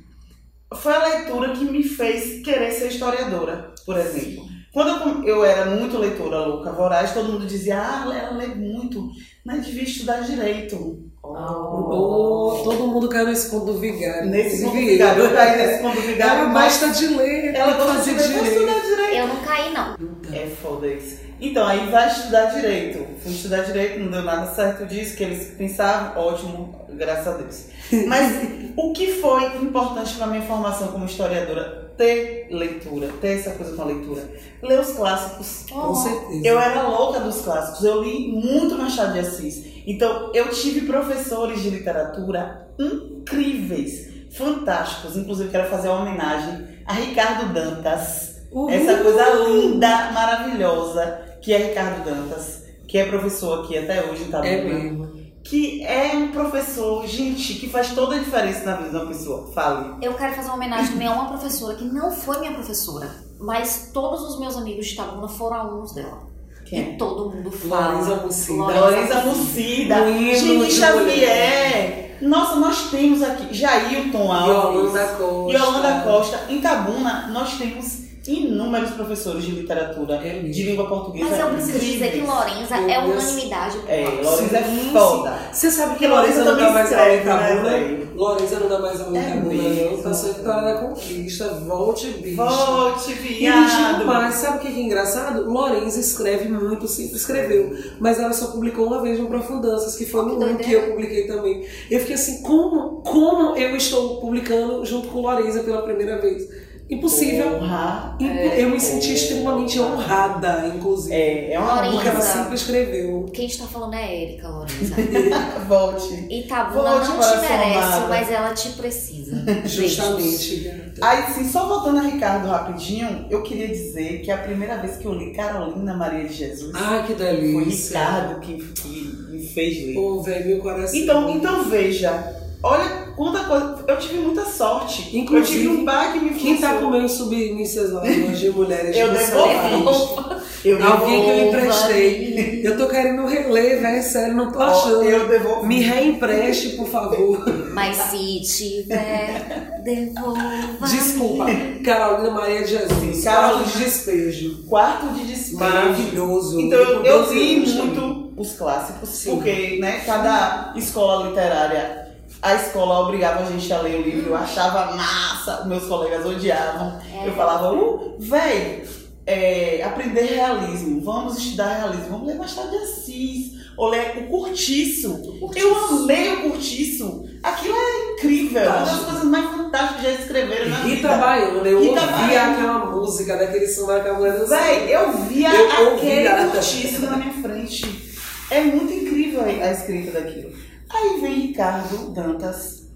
foi a leitura que me fez querer ser historiadora, por exemplo. Quando eu, eu era muito leitora louca, voraz, todo mundo dizia, ah, ela lê muito, mas devia estudar direito. Oh, todo mundo caiu nesse conto do vigário. Nesse Do conto vigário, eu caí nesse conto Ela vigário, mas basta de ler, ela gosta de ler, direito. Eu não caí, não. É foda isso. Então, aí vai estudar direito. Fui estudar direito, não deu nada certo disso, que eles pensavam, ótimo, graças a Deus. Mas o que foi importante para minha formação como historiadora? Ter leitura, ter essa coisa com a leitura. Ler os clássicos. Com certeza. Eu era louca dos clássicos, eu li muito Machado de Assis. Então, eu tive professores de literatura incríveis, fantásticos. Inclusive, quero fazer uma homenagem a Ricardo Dantas. Uhul. Essa coisa linda, maravilhosa, que é Ricardo Dantas, que é professor aqui até hoje em Itabuna. É mesmo. Que é um professor, gente, que faz toda a diferença na vida de uma pessoa. Fale. Eu quero fazer uma homenagem também a uma professora que não foi minha professora, mas todos os meus amigos de Itabuna foram alunos dela. Quem é? E todo mundo fala. Larissa Mucida. Larissa Mucida, de Xavier. Nossa, nós temos aqui Jailton Alves. Yolanda Costa. Yolanda Costa. Em Tabuna, nós temos inúmeros professores de literatura, É de língua portuguesa. Mas eu preciso dizer que. Lorenza é unanimidade. É. Lorenza é Sim, foda. Você sabe que Porque Lorenza Lorenza não dá mais aula em né, velho? Lorenza não dá mais aula em É não. Tá sendo para a conquista. Volte, bicho. Volte, E viado. demais, sabe o que é engraçado? Lorenza escreve muito, sempre escreveu. Mas ela só publicou uma vez no Profundanças, que foi Oh, que no um que eu publiquei também. Eu fiquei assim, como, como eu estou publicando junto com Lorenza pela primeira vez? Impossível. Porra. Impo- eu me senti extremamente honrada, inclusive. É, é uma Lorenza. Porque ela sempre escreveu. Quem está falando é Érica, Lorenza. Volte. Itabuna Volte não para te sua merece, amada. mas ela te precisa. Justamente. Aí, sim, só voltando a Ricardo rapidinho, eu queria dizer que a primeira vez que eu li Carolina Maria de Jesus Ai, que foi delícia. Ricardo que, que me fez ler. Pô, velho, meu coração. Então, então veja, olha quanta coisa. Eu tive muita sorte. Inclusive, eu tive um pai que me Quem tá influenciou. com meus submissas órgãos de mulheres Eu. Salvador? Eu Alguém que eu devolvo. emprestei. Eu tô querendo reler, velho, sério, não tô achando. Eu devolvi. Me reempreste, por favor. Mas se tiver, devolva. Desculpa. Carolina Maria de Jesus. Carolina. Quarto de despejo. Quarto de despejo. Maravilhoso. Então eu, eu 12 li muito os clássicos, Sim. porque né, cada escola literária, a escola obrigava a gente a ler o livro, eu achava massa, meus colegas odiavam. É. Eu falava, uh, véi, é, aprender realismo, vamos estudar realismo, vamos ler Machado de Assis, ou ler o Curtiço. Eu amei o Curtiço. Aquilo é incrível, uma das coisas mais fantásticas que já escreveram na Rita vida. Baiana, eu Rita ouvia Baiana. aquela música daquele samba que a mulher. Véi, eu via Eu aquele ouvia. curtiço na minha frente. É muito incrível a escrita daquilo. Aí vem Ricardo Dantas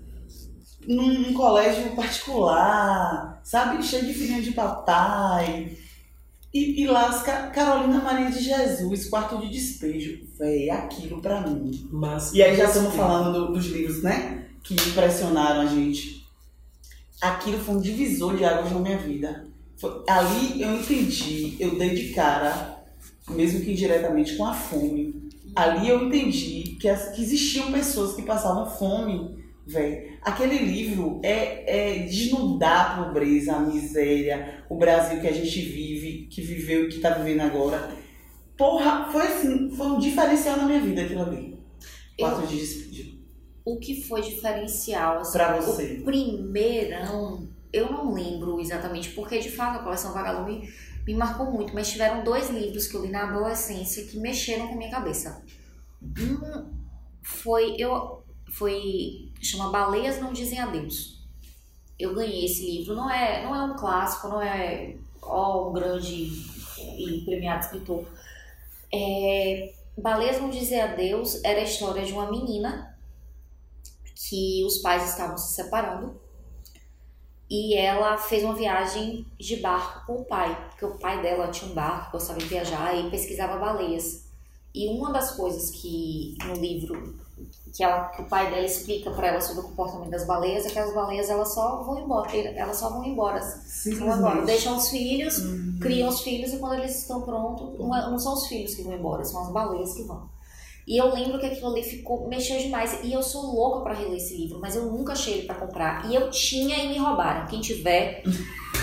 num, num colégio particular, sabe? Cheio de filhinha de papai. E, e lasca Carolina Maria de Jesus, quarto de despejo. Véi, aquilo pra mim. Mas, E aí já estamos falando do- dos livros, né? Que impressionaram a gente. aquilo foi um divisor de águas na minha vida. Foi- ali eu entendi, eu dei de cara, mesmo que indiretamente, com a fome. Ali eu entendi que, as- que existiam pessoas que passavam fome, velho. Aquele livro é, é desnudar a pobreza, a miséria, o Brasil que a gente vive, que viveu e que tá vivendo agora. Porra, foi assim, foi um diferencial na minha vida aquilo ali. Eu- Quatro dias de despedida. O que foi diferencial, assim, Pra você. o primeirão, eu não lembro exatamente, porque de fato a coleção Vagalume me marcou muito, mas tiveram dois livros que eu li na adolescência que mexeram com a minha cabeça. Um foi, eu, foi, chama Baleias Não Dizem Adeus. Eu ganhei esse livro, não é, não é um clássico, não é ó, um grande e premiado escritor. É, Baleias Não Dizem Adeus era a história de uma menina que os pais estavam se separando e ela fez uma viagem de barco com o pai, porque o pai dela tinha um barco, gostava de viajar e pesquisava baleias. E uma das coisas que no livro que, ela, que o pai dela explica para ela sobre o comportamento das baleias é que as baleias elas só vão embora, elas só vão embora. Vão embora. Deixam os filhos, criam os filhos e quando eles estão prontos, não são os filhos que vão embora, são as baleias que vão. E eu lembro que aquilo ali ficou, mexeu demais. E eu sou louca pra reler esse livro, mas eu nunca achei ele pra comprar. E eu tinha e me roubaram. Quem tiver,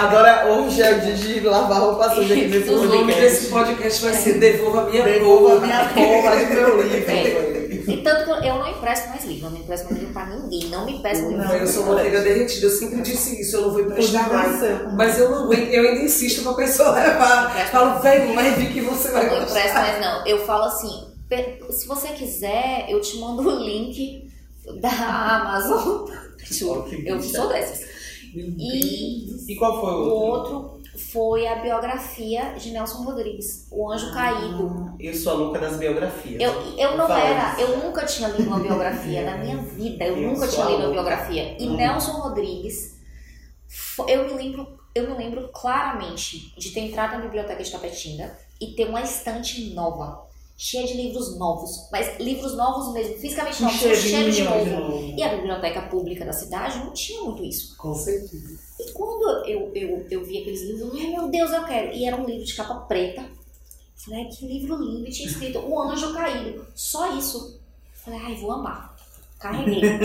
Agora, hoje é o dia de lavar roupa suja aqui nesse O nome podcast. desse podcast vai ser Devolva Minha Devolva minha porra de meu livro. É. E tanto que eu não empresto mais livro, eu não empresto mais livro pra ninguém, não me peço livro. Não, eu sou manteiga derretida, eu sempre disse isso, eu não vou emprestar Podia mais. ser. Mas eu não eu ainda insisto pra pessoa levar. Falo, vem, leve que você vai Eu não gostar. empresto mais não. Eu falo assim, se você quiser, eu te mando o link da Amazon. Eu sou dessas. E E qual foi o o outro? outro foi a biografia de Nelson Rodrigues, O Anjo Caído. Eu sou a louca das biografias. Eu, eu não era, eu nunca tinha lido uma biografia na minha vida, eu, Eu nunca tinha lido uma biografia. E Uhum. Nelson Rodrigues, eu me lembro, eu me lembro claramente de ter entrado na biblioteca de Tapetinga e ter uma estante nova, cheia de livros novos, mas livros novos mesmo, fisicamente Um novos, cheiro de novo. novo. E a biblioteca pública da cidade não tinha muito isso. Com certeza. E quando eu, eu, eu vi aqueles livros, eu falei, meu Deus, eu quero. E era um livro de capa preta. Falei, ai que livro lindo. E tinha escrito O Anjo Caído. Só isso. Falei, ai, vou amar. Carreguei.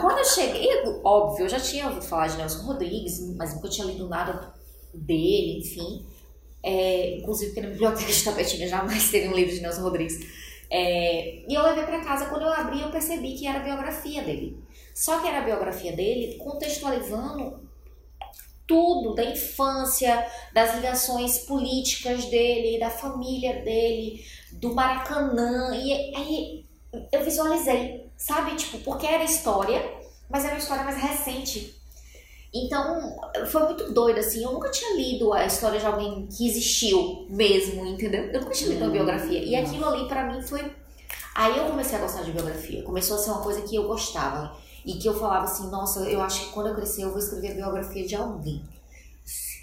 quando eu cheguei, óbvio, eu já tinha ouvido falar de Nelson Rodrigues, mas nunca tinha lido nada dele, enfim. É, inclusive, porque na biblioteca de Tapetinha jamais teve um livro de Nelson Rodrigues. É, e eu levei pra casa, quando eu abri, eu percebi que era a biografia dele. Só que era a biografia dele contextualizando tudo da infância, das ligações políticas dele, da família dele, do Maracanã. E aí eu visualizei, sabe? Tipo, porque era história, mas era uma história mais recente. Então, foi muito doido, assim. Eu nunca tinha lido a história de alguém que existiu mesmo, entendeu? Eu nunca tinha lido uma biografia. E aquilo ali, pra mim, foi. Aí eu comecei a gostar de biografia. Começou a ser uma coisa que eu gostava. E que eu falava assim: nossa, eu acho que quando eu crescer eu vou escrever a biografia de alguém.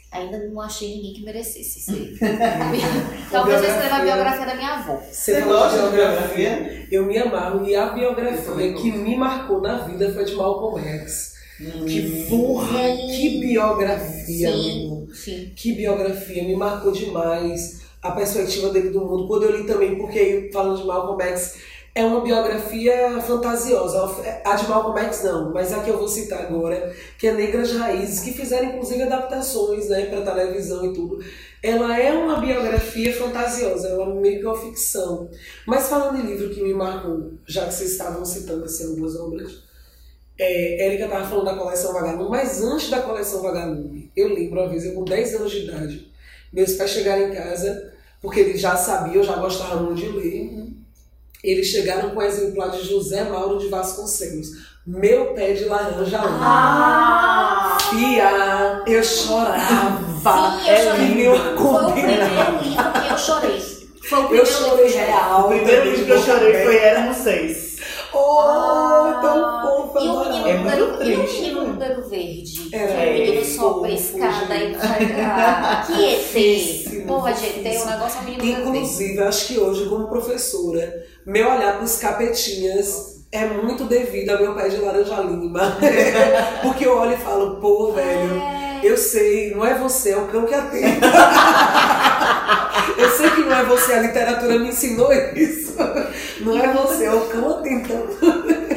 Ainda não achei ninguém que merecesse ser. Talvez eu escreva a biografia da minha avó. Você gosta de biografia? Eu me amarro e a biografia que me marcou na vida foi de Malcolm X. Hum. Que porra, que biografia, Sim, amigo. sim. Que biografia, me marcou demais a perspectiva dele do mundo. Quando eu li também, porque falando de Malcolm X, é uma biografia fantasiosa. A de Malcolm X não, mas a que eu vou citar agora, que é Negras Raízes, que fizeram inclusive adaptações né, para televisão e tudo. Ela é uma biografia fantasiosa, ela é meio que uma ficção. Mas falando em livro que me marcou, já que vocês estavam citando assim, algumas obras, é, Érica estava falando da coleção Vagalume, mas antes da coleção Vagalume, eu lembro uma vez, eu com 10 anos de idade, meus pais chegaram em casa, porque eles já sabiam, já gostavam muito de ler, eles chegaram com o exemplar de José Mauro de Vasconcelos, Meu Pé de Laranja. Ah! Fia, eu chorava. Sim, eu é chorei. meu Foi o primeiro livro que eu chorei. Foi o Eu primeiro chorei livro que eu real. O primeiro livro que eu chorei foi Éramos Seis. Oh, tão fofa, E o menino, É do muito Dedo, e o triste, menino né? do Dedo Verde. Era que o menino fofo, sobe a escada e vai. Ah, que ET. Porra de ET, o negócio é o menino do. Inclusive, acho que hoje, como professora, meu olhar para os capetinhas é muito devido ao meu pé de laranja lima. Porque eu olho e falo, pô, velho, eu sei, não é você, é o cão que atenta. eu sei que não é você, a literatura me ensinou isso. Não é você, é o cão atentando.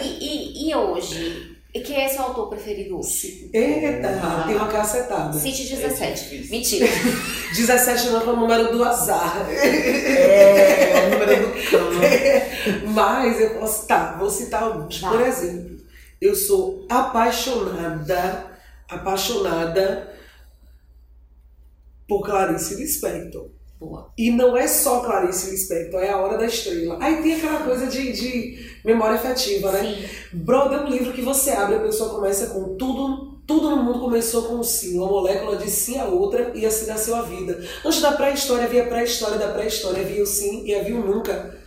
E, e, e hoje? Quem é seu autor preferido hoje? Eita, tem uma cacetada. Cite É 17. difícil. Mentira. 17 não é o número do azar. É, o número do cão. Mas eu posso citar, vou citar alguns. Vai. Por exemplo, eu sou apaixonada, apaixonada por Clarice Lispector. Boa. E não é só Clarice Lispector, é a Hora da Estrela. Aí tem aquela coisa de, de memória afetiva, né? Sim. Brother é um livro que você abre, a pessoa começa com tudo, tudo no mundo começou com um sim. Uma molécula diz sim a outra e assim nasceu a vida. Antes da pré-história havia pré-história da pré-história, havia o sim e havia o nunca.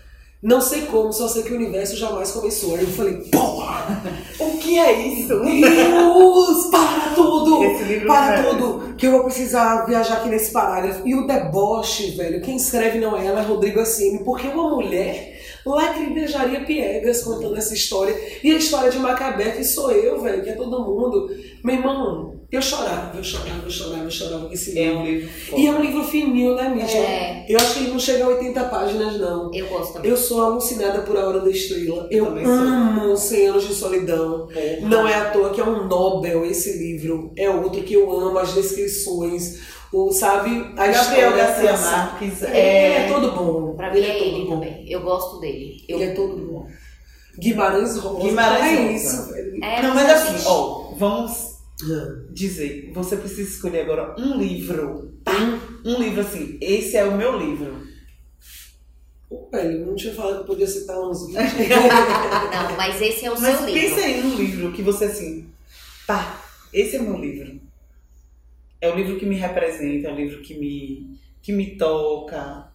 Não sei como, só sei que o universo jamais começou. Aí eu falei, porra! O que é isso? Deus! Para tudo! Para merece. tudo! Que eu vou precisar viajar aqui nesse parágrafo. E o deboche, velho, quem escreve não é ela, é Rodrigo Assini. Porque uma mulher lacrimejaria piegas contando essa história. E a história de Macabé, que sou eu, velho, que é todo mundo. Meu irmão, eu chorava, eu chorava, eu chorava, eu chorava com esse É livro. um livro E é um livro fininho, né, Mítia? É. Eu acho que ele não chega a 80 páginas, não. Eu gosto também. Eu sou alucinada por A Hora da Estrela. Eu sou. amo 100 Anos de Solidão. Não é à toa que é um Nobel esse livro. É outro que eu amo, as descrições, o, sabe? A Gabriel história Garcia Marques É, é... é todo bom. Pra mim é todo ele bom. também. Eu gosto dele. Eu... Ele é todo bom. Guimarães Rosa. Guimarães é Rosa. isso, velho. É, Não, mas assim, ó, vamos dizer, você precisa escolher agora um livro, tá? Um livro assim, esse é o meu livro. Pô, velho, eu não tinha falado que podia citar uns 20. Não, mas esse é o Mas seu livro. pensa aí num livro que você assim, tá, esse é o meu livro. É o livro que me representa, é o livro que me, que me toca.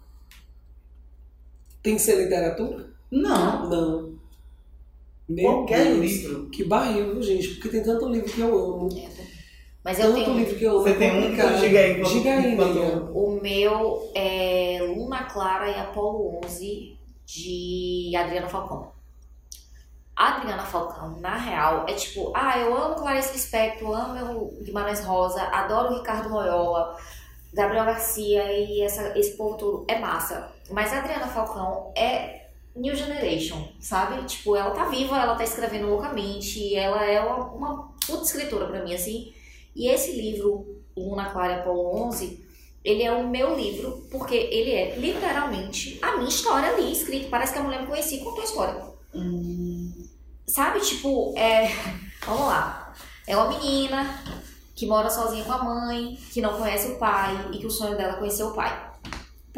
Tem que ser literatura? Não, Não. Meu qualquer Deus. livro. Que barril, viu, gente? Porque tem tanto livro que eu amo. Mas eu Tanto tenho. livro que eu amo. Você é tem um? Diga aí, enquanto- Diga aí. O meu é Luna Clara e Apolo 11 de Adriana Falcão. A Adriana Falcão, na real, é tipo, ah, eu amo Clarice Lispector, amo o Guimarães Rosa, adoro o Ricardo Loyola, Gabriel Garcia e essa, esse povo todo. É massa. Mas a Adriana Falcão é New Generation, sabe? Tipo, ela tá viva, ela tá escrevendo loucamente, ela é uma, uma puta escritora pra mim, assim. E esse livro, Luna Clara Apolo 11, ele é o meu livro, porque ele é literalmente a minha história ali, escrito. Parece que a mulher me conhecia e contou a história. Sabe, tipo, é. Vamos lá. É uma menina que mora sozinha com a mãe, que não conhece o pai e que o sonho dela é conhecer o pai.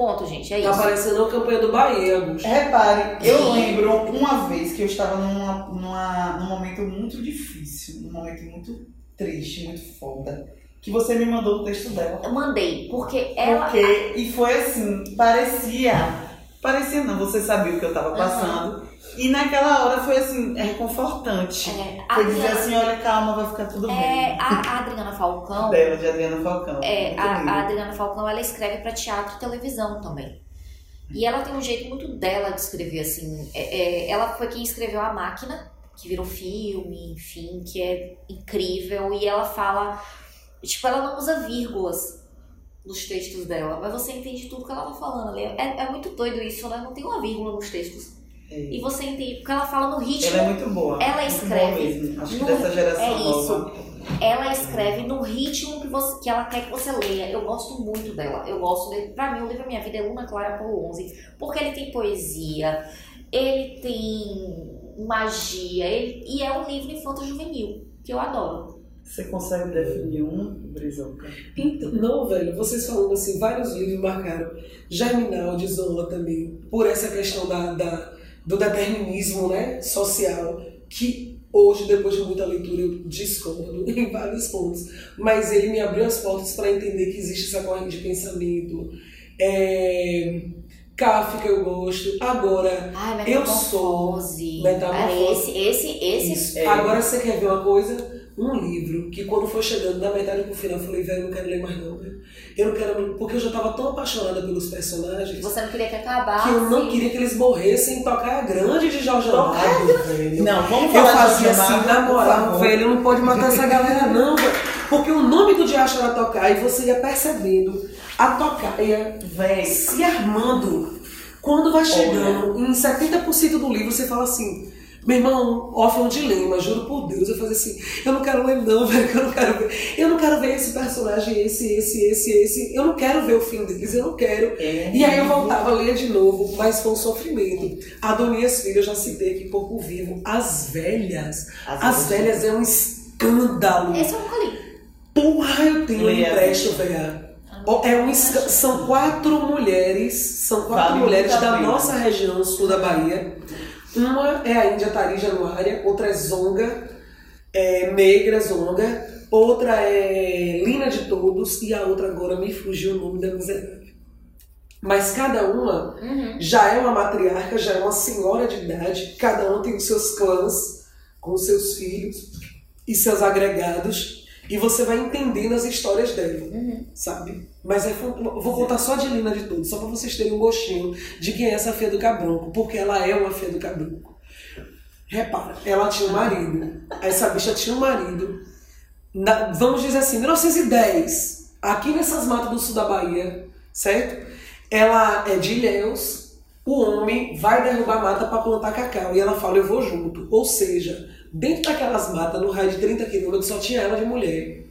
Ponto, gente. É Tá isso. parecendo a campanha do Bahia, Augusto. Repare, eu lembro uma vez que eu estava numa, numa, num momento muito difícil, num momento muito triste, muito foda, que você me mandou o texto dela. Eu mandei, porque ela. Porque, e foi assim, parecia, parecia não, você sabia o que eu tava passando, e naquela hora foi assim, é reconfortante. É, Foi dizer Adriana- assim, olha, calma, vai ficar tudo é, bem. a, a Adriana Falcão. Dela, de Adriana Falcão. É, a, a Adriana Falcão, ela escreve pra teatro e televisão também. E ela tem um jeito muito dela de escrever, assim. É- é, ela foi quem escreveu A Máquina, que virou filme, enfim, que é incrível. E ela fala. Tipo, ela não usa vírgulas nos textos dela, mas você entende tudo que ela tá falando ali. É, é muito doido isso, né? Não tem uma vírgula nos textos. É. E você entende, porque ela fala no ritmo. Ela é muito boa. Ela muito escreve boa. Acho que no- dessa geração é isso. nova. ela escreve no ritmo que, você, que ela quer que você leia. Eu gosto muito dela. Eu gosto dele. Pra mim, o livro da minha vida é Luna Clara Apolo 11. Porque ele tem poesia, ele tem magia, ele- e é um livro infanto-juvenil, que eu adoro. Você consegue definir um, Brizoca? Então, não, velho, vocês falando assim, vários livros marcaram. Germinal de Zola também, por essa questão da, da- do determinismo né, social, que hoje, depois de muita leitura, eu discordo em vários pontos. Mas ele me abriu as portas para entender que existe essa corrente de pensamento. É, Kafka eu gosto. Agora, Ai, Eu sou metamorfose. Ah, esse, esse, esse. É. Agora você quer ver uma coisa? Um livro que quando foi chegando da metade pro final, eu falei, velho, eu não quero ler mais não, velho. Eu não quero. Porque eu já tava tão apaixonada pelos personagens Você não queria que acabasse. que eu não queria que eles morressem em tocar a grande de Jorge Amado, velho. Não, vamos Eu falar de fazia Jorge assim, na moral, velho, não pode matar essa galera não, velho. Porque o nome do Diacho era tocar e você ia percebendo a tocaia Véi, se armando. Quando vai chegando em 70% do livro, você fala assim, meu irmão, órfão de dilema, juro por Deus, eu fazia assim, eu não quero ler não, velho, que eu não quero ver. Eu não quero ver esse personagem, esse, esse, esse, esse. Eu não quero ver o fim deles, eu não quero. É. E aí eu voltava a ler de novo, mas foi um sofrimento. Adonias Filho, eu já citei aqui Corpo Vivo. As velhas. As As, velhas é um escândalo. Esse eu nunca li. Porra, eu tenho um empréstimo, velho. É um, esca- são quatro mulheres, são quatro Vale mulheres da pena. nossa região sul da Bahia. Uma é a Índia Tari Januária, outra é Zonga, é, negra Zonga, outra é Lina de Todos e a outra agora me fugiu o nome da miserável. Mas cada uma Uhum. já é uma matriarca, já é uma senhora de idade, cada um tem os seus clãs, com os seus filhos e seus agregados, e você vai entendendo as histórias dela, sabe? Mas é, vou contar só de Lina de Todos, só para vocês terem um gostinho de quem é essa Fia do Cabronco, porque ela é uma Fia do Cabronco. Repara, ela tinha um marido, essa bicha tinha um marido, na- vamos dizer assim, 1910, aqui nessas matas do sul da Bahia, certo? Ela é de Ilhéus, o homem vai derrubar mata para plantar cacau e ela fala, eu vou junto. Ou seja, dentro daquelas matas, no raio de 30 quilômetros, só tinha ela de mulher.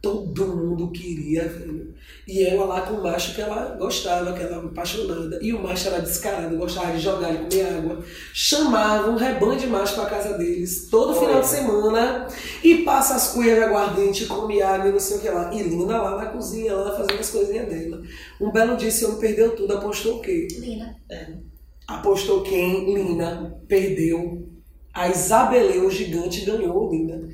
Todo mundo queria, velho. E ela lá com o macho que ela gostava, que ela apaixonada. E o macho era descarado, gostava de jogar, de comer água. Chamava um rebanho de macho pra casa deles, todo final de semana. E passa as cuias de aguardente, come água e não sei o que lá. E Lina lá na cozinha, lá fazendo as coisinhas dela. Um belo dia esse homem perdeu tudo, apostou o quê? Lina. Apostou quem? Lina. Perdeu. A Isabeleu gigante ganhou, Lina.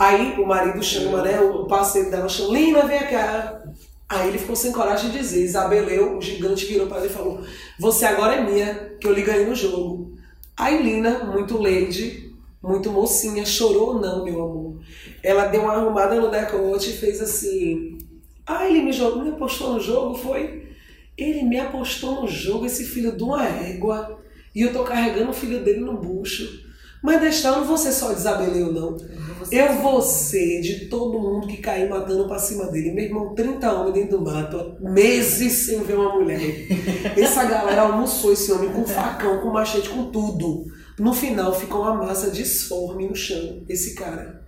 Aí o marido chama, né? O parceiro dela chama, Lina, vem cá. Aí ele ficou sem coragem de dizer. Isabeleu, o gigante, virou para ele e falou: Você agora é minha, que eu lhe ganhei no jogo. Aí Lina, muito lady, muito mocinha, chorou não, meu amor. Ela deu uma arrumada no decote e fez assim. Ah, ele me jogou, me apostou no jogo, foi? Ele me apostou no jogo, esse filho de uma égua. E eu tô carregando o filho dele no bucho. Mas desta eu não vou ser só de Isabeleu, não. Eu vou ser de todo mundo que cair matando pra cima dele. Meu irmão, 30 homens dentro do mato, meses sem ver uma mulher. Essa galera almoçou esse homem com facão, com machete, com tudo. No final ficou uma massa disforme no chão, esse cara.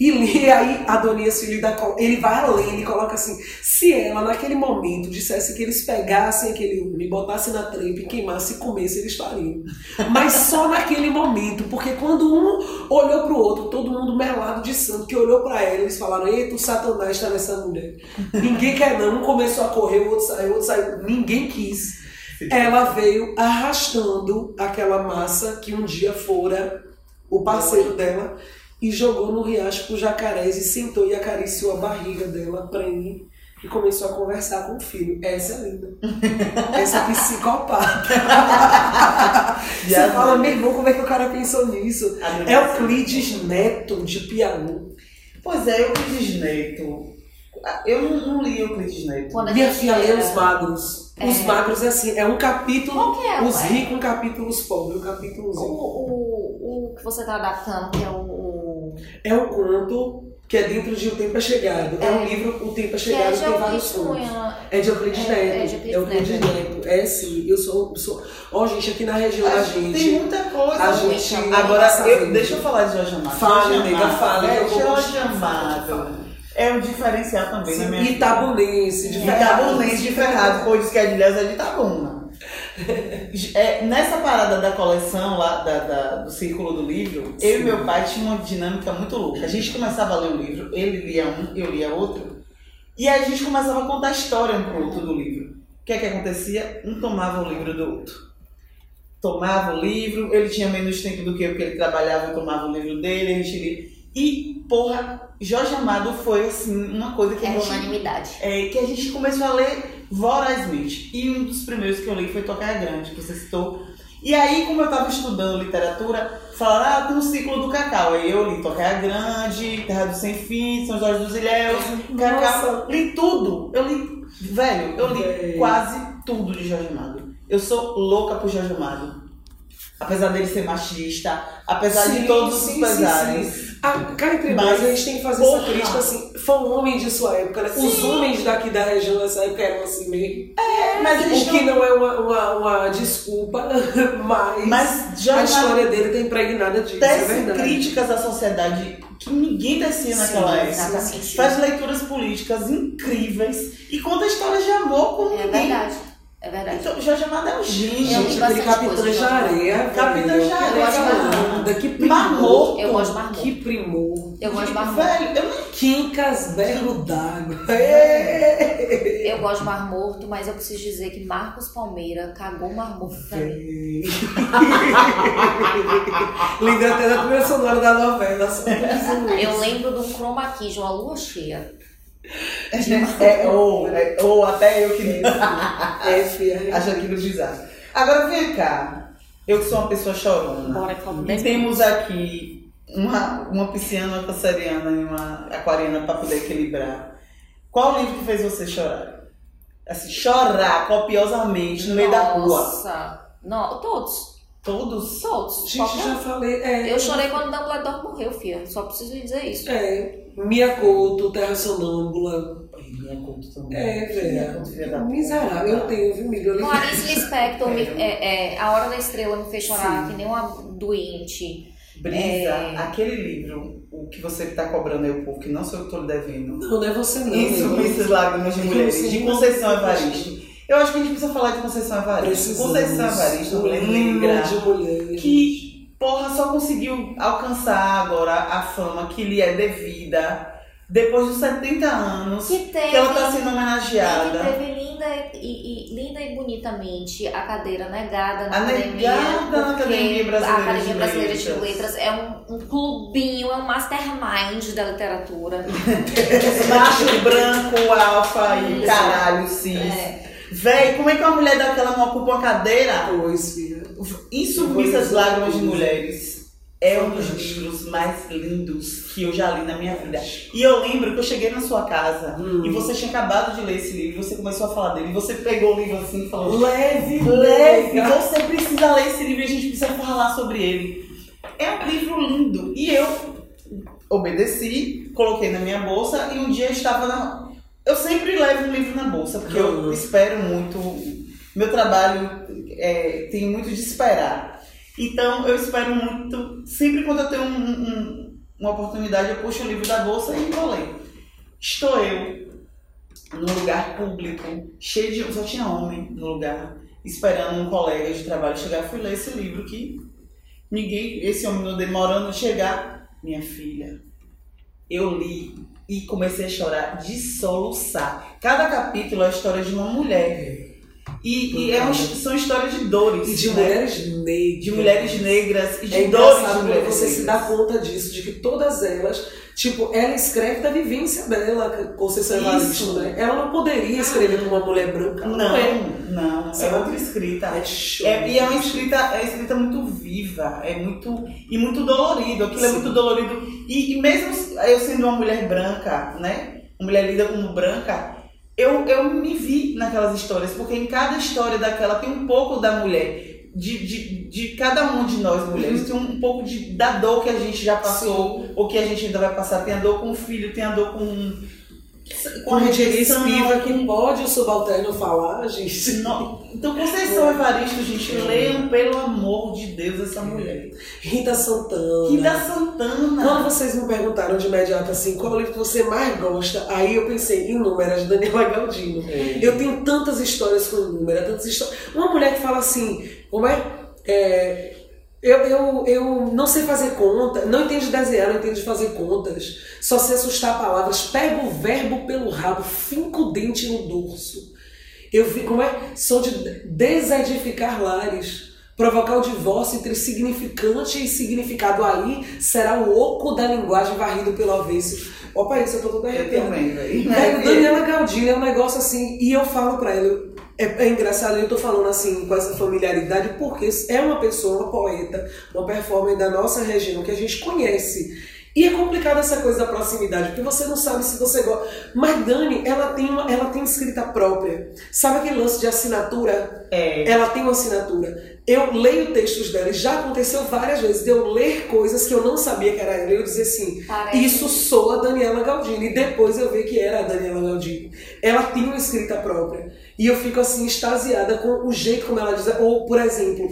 E aí Adonias Filho da ele vai além, ele coloca assim: se ela naquele momento dissesse que eles pegassem aquele homem, botassem na trempa e queimassem e comessem, eles fariam. Mas só naquele momento, porque quando um olhou pro outro, todo mundo melado de santo, que olhou pra ela, eles falaram: eita, o Satanás está nessa mulher. Ninguém quer não, um começou a correr, o outro saiu, o outro saiu, ninguém quis. Ela veio arrastando aquela massa que um dia fora o parceiro dela e jogou no riacho com jacarés e sentou e acariciou a barriga dela, prende, e começou a conversar com o filho. Essa é linda. Essa é psicopata. Você Já fala, meu irmão, como é que o cara pensou nisso? É o Clides Neto de Piauí. Pois é, Euclides Neto. Eu não, não li Euclides Neto. Quando Minha filha lê os magros. Os É. magros é assim, é um capítulo, Qual que é, os ué? ricos, um capítulo, os pobres, um capítulozinho. O, o, o que você tá adaptando, que é o. o- É um conto que é dentro de O Tempo é Chegado. É, É. um livro, O Tempo é Que é Chegado, tem vários contos. É de Euclides É, Neto. é de Euclides Euclides Neto. Neto. É sim, eu sou. sou... Ó, gente, aqui na região da Tem gente. muita coisa. A gente. Agora, eu, deixa eu falar de Jorge Amado. Fale, Jorge amiga, fale, É, Jorge. Amado. É um diferencial também minha Sim, Itabunense, de Itabunense de Ferrado, pois que é de Ilhéus é de Itabuna. É, nessa parada da coleção lá, da, da- do Círculo do Livro, eu e meu pai tinha uma dinâmica muito louca. A gente começava a ler um livro, ele lia um, eu lia outro, e a gente começava a contar a história um pro outro do livro. O que é que acontecia? Um tomava o livro do outro. Tomava o livro, ele tinha menos tempo do que eu, porque ele trabalhava, eu tomava o livro dele, a gente lia. E porra, Jorge Amado foi assim, uma coisa que a É gente unanimidade. é, que a gente começou a ler vorazmente. E um dos primeiros que eu li foi Tocar Grande, que você citou. E aí, como eu estava estudando literatura, falaram, ah, tem um ciclo do Cacau. Aí eu li Tocar Grande, Terra do Sem Fim, São Jorge dos Ilhéus, Cacau. Li tudo. Eu li, velho, eu li Velho. quase tudo de Jorge Amado. Eu sou louca por Jorge Amado. Apesar dele ser machista, apesar Sim, de todos os sim, pesares. sim. Ah, cá entre Mas, nós, a gente tem que fazer porra. essa crítica assim. Foi um homem de sua época, né? Os homens daqui da região nessa época eram assim meio. É, mas eles O que não é uma, uma, uma desculpa, mas, Mas a Jorge Amado história dele tá impregnada disso, é tece verdade. críticas à sociedade que ninguém tecia naquela Sim, época. Faz leituras políticas incríveis e conta histórias de amor como É ninguém. verdade. É verdade. Então, Jorge Amado é um gênio. Eu Gente, aquele Capitã. Areia. Capitã velho, de Areia, que primor. Eu gosto de Mar Que primor. Eu gosto de Mar Morto. Velho, eu nem Quincas Berro d'Água. Eu gosto de Mar Morto, mas eu preciso dizer que Marcos Palmeira cagou Mar Morto. Lembrei até da trilha sonora da novela. Eu lembro de um chroma key de uma lua cheia. É, ou, é, ou até eu que É, filha. acho aquilo bizarro. Agora vem cá. Eu que sou uma pessoa chorona. Bora que faltam E 10 temos aqui uma, uma pisciana, uma canceriana e uma aquariana para poder equilibrar. Qual livro que fez você chorar? Assim, chorar copiosamente no meio da rua. Nossa. Não, todos. Todos? Todos. Gente, Qualquer já falei. É, Eu chorei quando Dumbledore morreu, filha. Só preciso lhe dizer isso. É. Mia Couto, Terra Sonâmbula. Minha conta também. É, velho. Miserável. Eu tenho, viu, milho? Clarice Lispector, me- é, é, A Hora da Estrela me fez chorar que nem uma doente. Brisa, É. aquele livro, o que você tá cobrando aí o povo, que não sou eu que tô lhe devendo. Não, não é você não. Isso? Mrs. Lágrimas de É Mulheres, de Conceição Evaristo. Eu acho que a gente precisa falar de Conceição Evaristo. Precisamos. Conceição Evaristo, mulher Hino negra, de mulheres. que, porra, só conseguiu alcançar agora a fama que lhe é devida depois dos 70 anos Que teve. que ela tá sendo homenageada. teve linda e, e- linda e bonitamente a cadeira negada na A academia. negada na Academia Brasileira A Academia de Brasileira de Letras. Letras é um, um clubinho, é um mastermind da literatura. Macho, branco, alfa e caralho, cis. É. Véi, como é que uma mulher daquela não ocupa uma cadeira? Pois, filha. Insubmissas Lágrimas de. Mulheres é um dos livros mais lindos que eu já li na minha vida. E eu lembro que eu cheguei na sua casa Hum. e você tinha acabado de ler esse livro, você começou a falar dele, e você pegou o livro assim e falou: Leve, Leve, você precisa ler esse livro e a gente precisa falar sobre ele. É um livro lindo. E eu obedeci, coloquei na minha bolsa e um dia eu estava na. Eu sempre levo um livro na bolsa, porque eu espero muito. Meu trabalho é, tem muito de esperar. Então eu espero muito. Sempre quando eu tenho um- um- uma oportunidade, eu puxo o livro da bolsa e vou ler. Estou eu num lugar público, cheio de. Só tinha homem no lugar, esperando um colega de trabalho chegar. Fui ler esse livro que ninguém. Esse homem não demorando a chegar. Minha filha, eu li e comecei a chorar de soluçar. Cada capítulo é a história de uma mulher. E, e é um- são histórias de dores. E de né? mulheres negras. De mulheres negras e de É dores de mulheres você se negras. dá conta disso, de que todas elas, tipo, ela escreve da vivência dela, Conceição. Evaristo, né? Ela não poderia escrever como uma mulher branca. Não, é. não, é outra escrita. É show. É, e é uma escrita, é uma escrita muito viva, é muito e muito dolorido. Aquilo é Sim. muito dolorido. E, e mesmo eu sendo uma mulher branca, né? Uma mulher lida como branca, eu, eu me vi naquelas histórias, porque em cada história daquela tem um pouco da mulher. De, de, de cada uma de nós mulheres, tem um, pouco de, da dor que a gente já passou, ou que a gente ainda vai passar. Tem a dor com o filho, tem a dor com, com a rejeição, Espiva, com que pode o subalterno falar, gente. não, então, Conceição Evaristo, gente, leiam pelo amor de Deus essa mulher. Rita Santana. Rita Quando Santana. vocês me perguntaram de imediato assim, qual é o livro que você mais gosta, aí eu pensei, inúmeras, de Daniela Galdino. Eu tenho tantas histórias com inúmeras, tantas histórias. Uma mulher que fala assim, como é? É, eu, eu, eu não sei fazer conta, não entendo de desenhar, não entendo de fazer contas, só sei assustar palavras, pego o verbo pelo rabo, finco o dente no dorso. Eu vi, como é? Sou de desedificar lares. provocar o divórcio entre significante e significado aí será o oco da linguagem varrido pelo avesso. Opa, isso eu tô toda Eu arrepiada. também, velho. Daniela Galdini é um negócio assim, e eu falo pra ela, é, é engraçado, eu tô falando assim com essa familiaridade, porque é uma pessoa, uma poeta, uma performer da nossa região que a gente conhece. E é complicado essa coisa da proximidade, porque você não sabe se você gosta. Mas Dani, ela tem uma, ela tem escrita própria. Sabe aquele lance de assinatura? É. Ela tem uma assinatura. Eu leio textos dela e já aconteceu várias vezes de eu ler coisas que eu não sabia que era ela. E eu dizer assim, Parece- isso sou a Daniela Galdini. E depois eu ver que era a Daniela Galdini. Ela tem uma escrita própria. E eu fico assim, extasiada com o jeito como ela diz. Ou, por exemplo,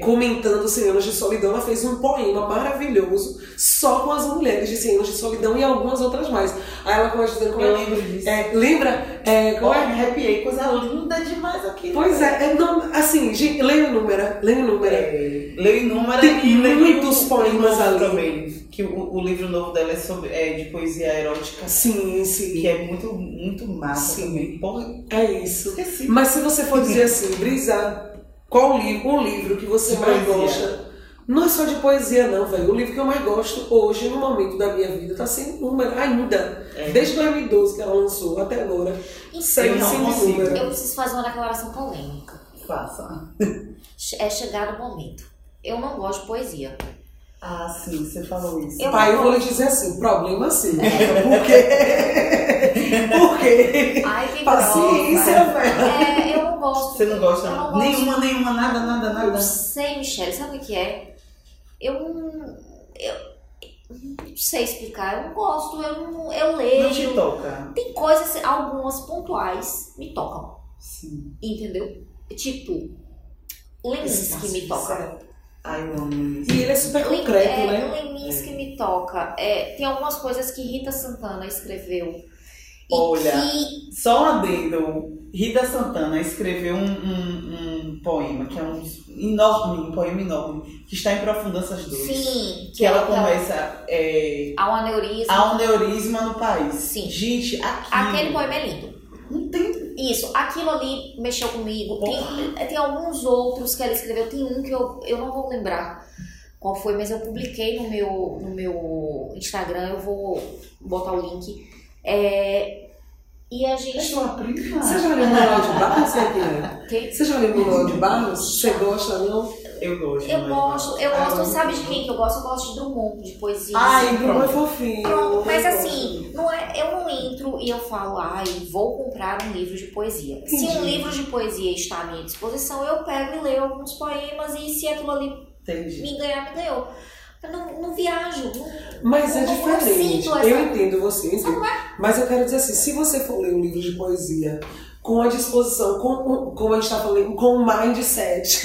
comentando 100 anos de solidão, ela fez um poema maravilhoso só com as mulheres de 100 anos de solidão e algumas outras mais. Aí ela começa dizendo como Eu é, lembro disso. é, lembra? É, como Olha, é? arrepiei, coisa linda demais aqui. Pois é, é não, assim, gente, leia o número, leia o número. É, Leio inúmeras Tem e muitos o- poemas o ali. também. Que o, o livro novo dela é, sobre, é de poesia erótica. Sim, sim. Que é muito, muito massa Sim. também. Porra, É isso. esqueci. Mas se você for dizer assim, Brisa, qual livro, um livro que você De mais poesia. gosta? Não é só de poesia, não, velho. O livro que eu mais gosto hoje, no momento da minha vida, tá sem número ainda. É. Desde 2012 que ela lançou até agora. Segue não sem número. Eu preciso fazer uma declaração polêmica. Faça. É chegado o momento. Eu não gosto de poesia. Ah, sim, você falou isso. Eu- Pai, eu vou lhe dizer assim, problema sim. Por quê? Por quê? Ai, que Paciência, velho. É, não gosto. Você não gosta? Não gosto. Nenhuma, nenhuma, nada, nada, nada. não sei, Michelle, sabe o que é? Eu não. Eu, não sei explicar. Eu não gosto, eu, não, eu leio. Não te toca. Tem coisas, algumas pontuais, me tocam. Sim. Entendeu? Tipo, Leminski me toca. Sério. Ai. E ele é super Lem- concreto, é, né? Leminski me toca. É, tem algumas coisas que Rita Santana escreveu. Olha. que Só um adendo. Rita Santana escreveu um, um, um poema, que é um enorme, um poema enorme, que está em Profundanças 2. sim, Que ela é aquela- começa. É, há um aneurisma. Um neurisma no país. Sim. Gente, aquilo. Aquele poema é lindo. Não tem. Isso, aquilo ali mexeu comigo. Tem, tem alguns outros que ela escreveu. Tem um que eu, eu não vou lembrar qual foi, mas eu publiquei no meu, no meu Instagram. Eu vou botar o link. É, e a É gente. sua prima. Você já leu Manuel de Barros? Você já leu Manuel de Barros? Você gosta, não? Eu gosto. Eu mas- gosto, eu Ah, gosto, sabe de quem que eu gosto? Eu gosto de Drummond, de poesia. Ai, Bruno é fofinho. Pronto, mas assim, não é, eu não entro e eu falo, ai, vou comprar um livro de poesia. Se Entendi. um livro de poesia está à minha disposição, eu pego e leio alguns poemas e se aquilo ali Entendi. me ganhar, me ganhou. Eu não, não viajo. Não, Mas é Eu não diferente. sinto essa- Eu entendo você, eu entendo. Mas eu quero dizer assim, se você for ler um livro de poesia com a disposição, com, como a gente está falando, com um mindset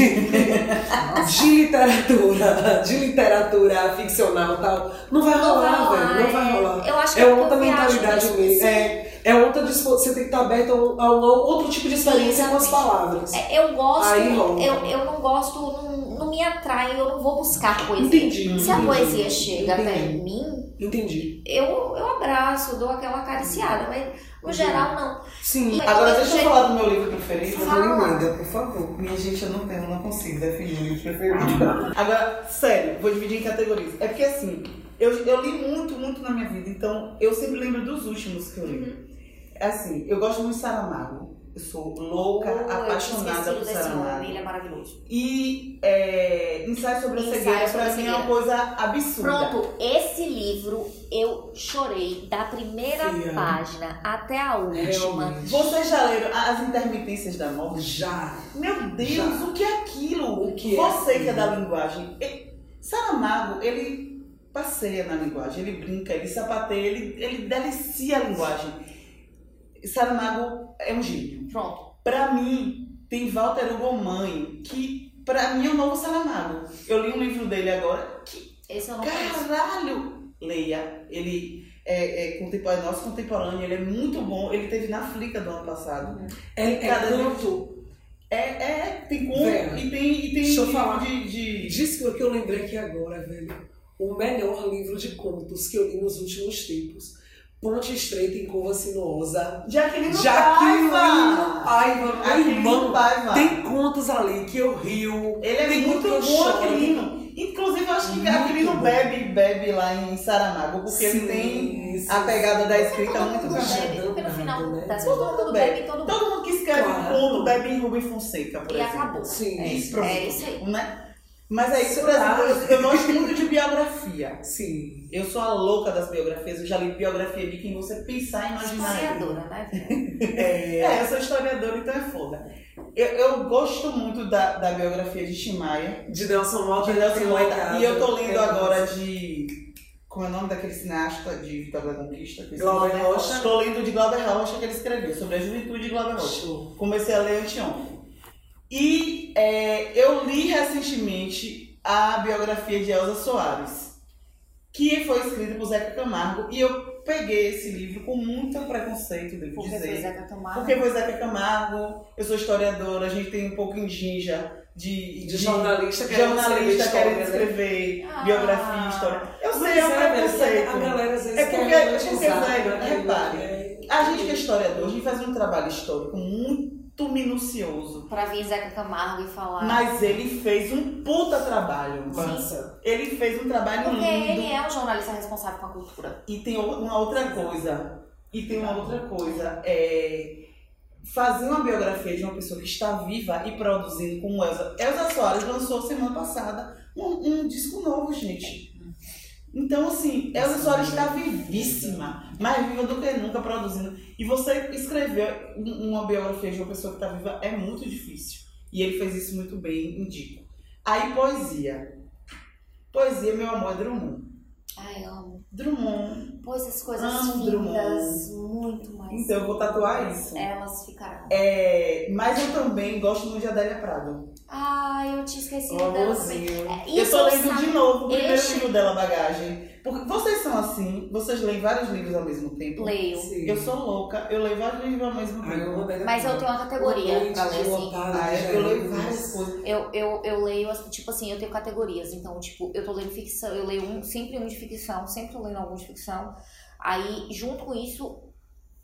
de literatura, de literatura ficcional e tal, não vai não rolar, vai velho. Não vai é. rolar. Eu acho que É outra eu mentalidade mesmo. É, é outra dispo... Você tem que estar aberto a um, a um outro tipo de experiência com as palavras. É, Eu gosto, Aí rola. eu, eu não gosto, não, não me atrai, eu não vou buscar poesia. Entendi. Se a entendi. poesia chega até Entendi. mim, Entendi. eu, eu abraço, dou aquela acariciada, mas no geral não. Sim. E- Agora deixa eu falar do meu livro preferido. Fala. emenda, por favor. Minha gente, eu não tenho, não consigo definir o livro preferido. Agora, sério, vou dividir em categorias. É porque assim, eu, eu li muito, muito na minha vida, então eu sempre lembro dos últimos que eu li. É assim, eu gosto muito de Saramago. Eu sou louca, Oh, eu apaixonada por Saramago. ele é maravilhoso. E é, Ensaio sobre a Ensaio Cegueira, sobre pra a mim, é uma coisa absurda. Pronto, esse livro eu chorei da primeira Fia. página até a última. Realmente. Vocês já leram As Intermitências da Morte? Já. Meu Deus, Já. o que é aquilo? O que é Você que é aquilo? da linguagem. E- Saramago, ele passeia na linguagem, ele brinca, ele sapateia, ele, ele delicia a linguagem. Saramago é um gênio. Pronto. Pra mim, tem Walter Hugo Mãe, que pra mim é o novo Saramago. Eu li um livro dele agora que, Esse eu não conheço. caralho, leia. Ele é, é contemporâneo, nosso contemporâneo, ele é muito bom. Ele teve na Flica do ano passado. É, é Cada canto. É, é, tem Velho, e tem, e tem deixa eu livro falar. de, de... Diz que eu lembrei aqui agora, velho. O melhor livro de contos que eu li nos últimos tempos. Ponte Estreita em Curva Sinuosa. Jaqueline Jaqueline Paiva. Paiva, meu Jaqueline irmão. Paiva. Tem contos ali que eu rio. Ele é tem muito bom. Aquilino. Inclusive, eu acho que Muito bom. bebe, bebe lá em Saramago, porque ele Sim, tem sim, a pegada da escrita muito Todo mundo grande. bebe, porque no final Né? das Todo contas, mundo todo bebe. bebe, todo mundo. Que escreve um Claro. conto bebe em Rubem Fonseca, por E exemplo. acabou. Sim. É isso, Pronto. é isso aí. Né? Mas aí, por Será? exemplo, eu, gosto muito de biografia. Sim. Eu sou a louca das biografias. Eu já li biografia de quem você pensar e imaginar. Historiadora, né? É, eu sou historiadora, então é foda. Eu, eu gosto muito da, da biografia de Timaya, De Nelson Mota. de Nelson Mota. E eu tô lendo agora de. Como é o nome daquele cineasta de Vitória da Conquista? Glauber. Rocha. Estou lendo de Glauber Rocha que ele escreveu, sobre a juventude de Glauber Rocha. Comecei a ler anteontem. E é, eu li recentemente a biografia de Elza Soares, que foi escrita por Zeca Camargo, e eu peguei esse livro com muito preconceito, devo Porque dizer. foi Zeca Camargo. Porque foi Zeca Camargo, eu sou historiadora, a gente tem um pouco em ginja de, De jornalista querendo jornalista escrever querendo história, né? escrever Ah. biografia, história. Eu sei, é um velho, preconceito. A galera às vezes É quer porque- é porque, velho, né? repare, É- A gente que é historiador, a gente faz um trabalho histórico muito minucioso. Pra vir Zeca Camargo e falar. Mas ele fez um puta trabalho. Massa. Ele fez um trabalho Porque lindo. ele é um jornalista responsável com a cultura. E tem uma outra coisa. E tem uma outra coisa. É fazer uma biografia de uma pessoa que está viva e produzindo como Elza. Elza Soares lançou semana passada um, um disco novo, gente. Então, assim, Elza Soares está vivíssima, mais viva do que nunca produzindo. E você escrever um- uma biografia de uma pessoa que está viva é muito difícil. E ele fez isso muito bem, indico. Aí, poesia. Poesia, meu amor, é Drummond. Ai, amo. Drummond. Pois as coisas Amo lindas, muito mais. Então eu vou tatuar isso. Elas ficarão. É, mas eu também gosto muito de Adélia Prado. Ai, eu tinha esquecido O dela amorzinho. também. É, Eu tô lendo sabe- de novo o primeiro Este- livro dela, Bagagem. Porque vocês são assim, vocês leem vários livros ao mesmo tempo. Leio. Sim. Eu sou louca, eu leio vários livros ao mesmo Ai, eu tempo. Mas eu tenho uma categoria Noite pra ler, assim. Ah, de eu leio Jesus. várias coisas. Eu, eu, eu leio, assim, tipo assim, eu tenho categorias. Então, tipo, eu tô lendo ficção, eu leio um, sempre um de ficção, sempre tô lendo algum de ficção. Aí, junto com isso,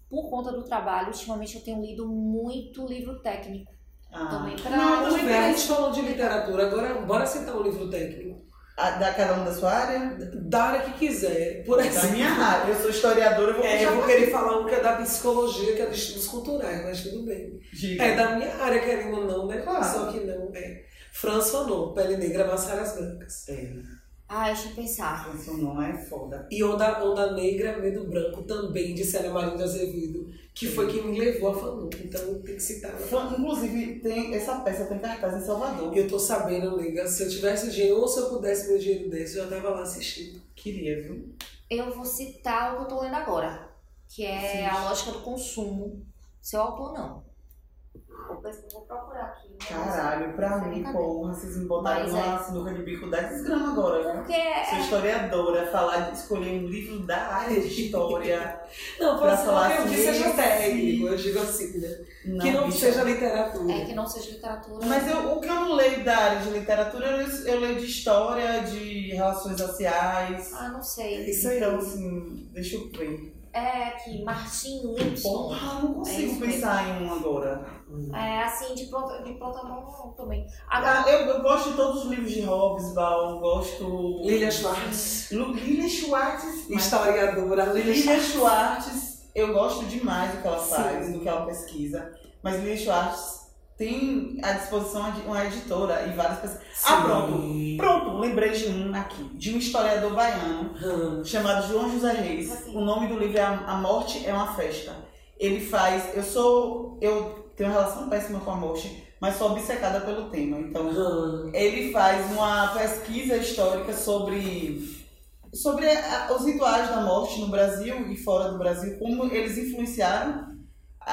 por conta do trabalho, ultimamente eu tenho lido muito livro técnico. Ah. Também pra- Não, também bem, a gente falou de literatura, agora bora citar um livro técnico. Ah, Da cada um da sua área? Da área que quiser. Por Da exemplo, minha área. Eu sou historiadora, eu vou é, eu vou querer falar um que é da psicologia, que é dos estudos culturais, mas tudo bem. Diga. É da minha área, querendo ou não, né? Claro. Só que não, é. Franz Fanon, Pele Negra, Massaras Brancas. É, Ai, deixa eu pensar. isso não é foda. E Onda, Onda Negra, Medo Branco, também, de Célia Marinho de Azevedo, que foi quem me levou a Fanon. Então tem que citar. Inclusive, tem, essa peça tem cartaz em Salvador. Eu tô sabendo, nega, se eu tivesse dinheiro, ou se eu pudesse meu dinheiro desse, eu já tava lá assistindo. Queria, viu? Eu vou citar o que eu tô lendo agora, que é Sim. A Lógica do Consumo. Seu autor, não. Vou, procurar aqui. mas- Caralho, pra Sem mim, porra, vocês me botaram numa sinuca de bico 10 gramas agora, viu? Porque é, Sou historiadora, falar de escolher um livro da área de história. Não, Pra pode ser falar que assim, seja esse- técnico, eu digo assim, né? Não, que não bicha. seja literatura. é que não seja literatura. Mas eu, o que eu não leio da área de literatura, eu, leio- eu leio de história, de relações sociais. Ah, não sei. Isso aí. Então, assim, deixa eu ver. É que Martin Limpson. Porra, não É consigo isso pensar em um agora. É assim, de pronto, de pronto não também. Ah, Agora, eu, eu gosto de todos os livros de Hobsbawm, gosto... Lilia Schwartz, Lilia Schwartz. historiadora, Lilia Lilia Schwartz. Schwartz, eu gosto demais do que ela faz, Sim. do que ela pesquisa. Mas Lilia Schwartz tem à disposição de uma editora e várias pessoas. Ah, pronto. Sim. Pronto, lembrei de um aqui, de um historiador baiano Hum. chamado João José Reis. Assim. O nome do livro é A A Morte é uma Festa. Ele faz. Eu sou. Eu tenho uma relação péssima com a morte, mas sou obcecada pelo tema. Então, Hum. ele faz uma pesquisa histórica sobre, sobre a- os rituais da morte no Brasil e fora do Brasil, como eles influenciaram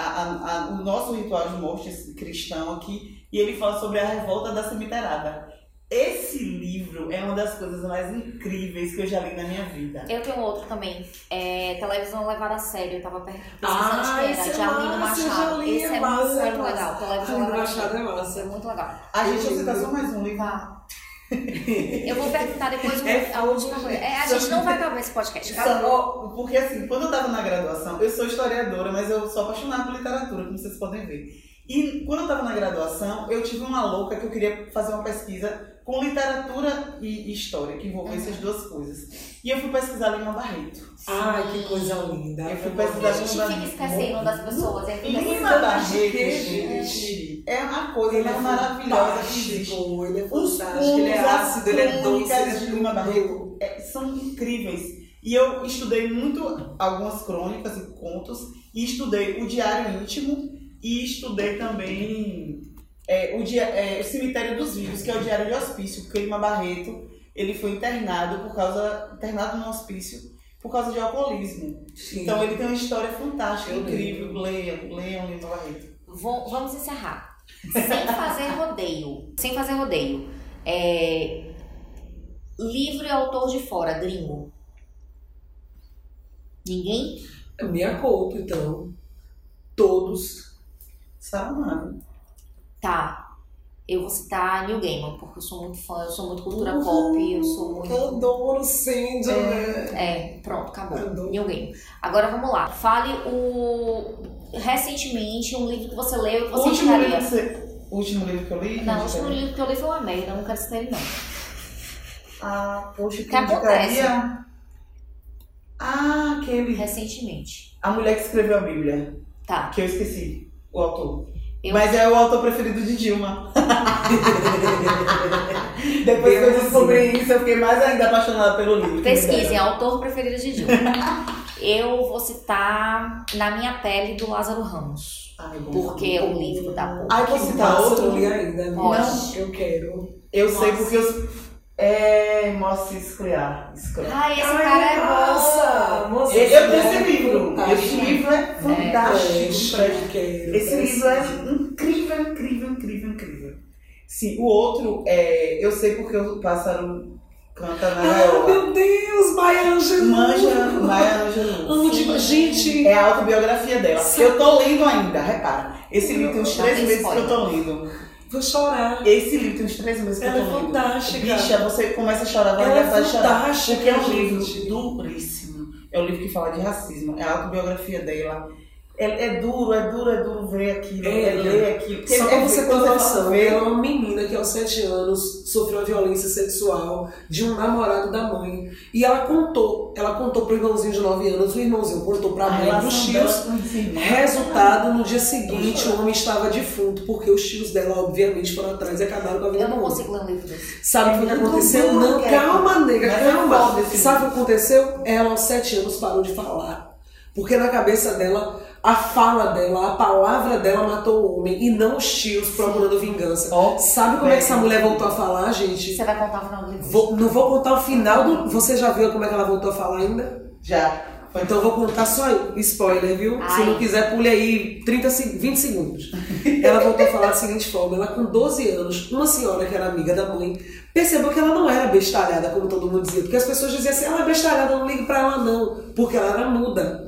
a- a- o nosso ritual de morte cristão aqui, e ele fala sobre a revolta da cemitéria. Esse livro é uma das coisas mais incríveis que eu já li na minha vida. eu tenho outro também. É Televisão Levada a Sério. Eu tava pesquisando Ah, que era, esse é de Arlindo massa, eu já Machado. li, Esse é é massa, é muito massa. legal. Televisão Levada a Machado Sério. é É muito legal. A gente vai citar só mais um livro. Vá. Eu vou perguntar depois É a última coisa. É, a gente não vai acabar esse podcast. Acabou. porque assim, quando eu tava na graduação, eu sou historiadora, mas eu sou apaixonada por literatura, como vocês podem ver. E quando eu tava na graduação, eu tive uma louca que eu queria fazer uma pesquisa com literatura e história, que envolvesse as duas coisas. E eu fui pesquisar Lima Barreto. Ai, que coisa linda. Eu fui A pesquisar gente Lima fica esquecendo das pessoas. É Lima tudo Barreto, gente, é uma coisa Ele é maravilhosa que existe. ele é Os fantástico, ele é ácido, ele é doce, é crônicas de Lima. Barreto é, são incríveis. E eu estudei muito algumas crônicas e contos, e estudei o Diário Íntimo, e estudei também é, o, dia, é, o Cemitério dos Vivos, que é o Diário de Hospício, porque Lima Barreto ele foi internado por causa internado no hospício por causa de alcoolismo. Sim. Então ele tem uma história fantástica, Eu incrível. Leiam, leiam Lima Barreto. Vou- vamos encerrar. Sem fazer rodeio. Sem fazer rodeio. É, livro e autor de fora, gringo. Ninguém? Minha culpa, então. Todos. Saramado. Tá. Eu vou citar Neil Gaiman, porque eu sou muito fã, eu sou muito cultura pop, eu sou muito. Adoro Cindy, né? É, pronto, acabou. Adoro. Neil Gaiman. Agora vamos lá. Fale o. Recentemente, um livro que você leu e que você último livro, indicaria. que você, o último livro que eu li? Não, o último livro que eu li foi uma merda, eu não quero citar ele não. Ah, poxa, que Que acontece? Ah, aquele. Recentemente. A mulher que escreveu a Bíblia. Tá. Que eu esqueci o autor. Eu- Mas é o autor preferido de Dilma. Depois que eu descobri isso, eu fiquei mais ainda apaixonada pelo livro. Pesquisem, autor preferido de Dilma. eu vou citar Na Minha Pele, do Lázaro Ramos. Ai, bom. Porque é um livro da porra. Ai, posso citar outro? eu não li ainda. amiga. Pode. Eu quero. Eu sei Nossa. porque eu. É. Moça Escliar. Ai, esse cara é bom. Moça, Eu, eu tenho esse é livro. Esse livro é fantástico. Esse livro é incrível, incrível, incrível, incrível. Sim, o outro é. Eu sei porque o pássaro canta na Ah, gaiola. meu Deus, Maia Angelou. Manja, Maya Angelou. Amo de... Gente, É a autobiografia dela. Eu tô lendo ainda, repara. Esse livro tem uns três meses que eu tô lendo. Vou chorar. Esse livro tem uns três meses que Ela eu é tô lendo. fantástica. Bicha, você começa a chorar, vai Ela é de chorar. fantástica, Porque é um livro duríssimo. É um livro que fala de racismo. É a autobiografia dela. É, é duro, é duro, é duro ver aquilo, é, É, ler aquilo. Só é você ter noção, ver, ela é uma menina que aos 7 anos sofreu uma violência sexual de um namorado da mãe. E ela contou, ela contou pro irmãozinho de 9 anos, o irmãozinho contou pra a mãe dos tios. Resultado, no dia seguinte, o homem estava defunto, porque os tios dela, obviamente, foram atrás e acabaram com a vida Eu não consigo ler um livro desse. Sabe o que É muito aconteceu? duro, Não, calma, nega, Mas é calma. Sabe o que aconteceu? Ela, aos sete anos, parou de falar. Porque na cabeça dela, a fala dela, a palavra dela matou o homem e não os tios procurando vingança. Ó, Sabe como é que essa mulher voltou a falar, gente? Você vai contar o final do livro? Vou- não vou contar o final do. Você já viu como é que ela voltou a falar ainda? Já. Então eu vou contar só spoiler, viu? Se Ai. não quiser, pule aí 30, se- 20 segundos. Ela voltou a falar da seguinte forma: ela, com 12 anos, uma senhora que era amiga da mãe, percebeu que ela não era bestalhada, como todo mundo dizia. Porque as pessoas diziam assim: ela é bestalhada, não ligue pra ela, não. Porque ela era muda.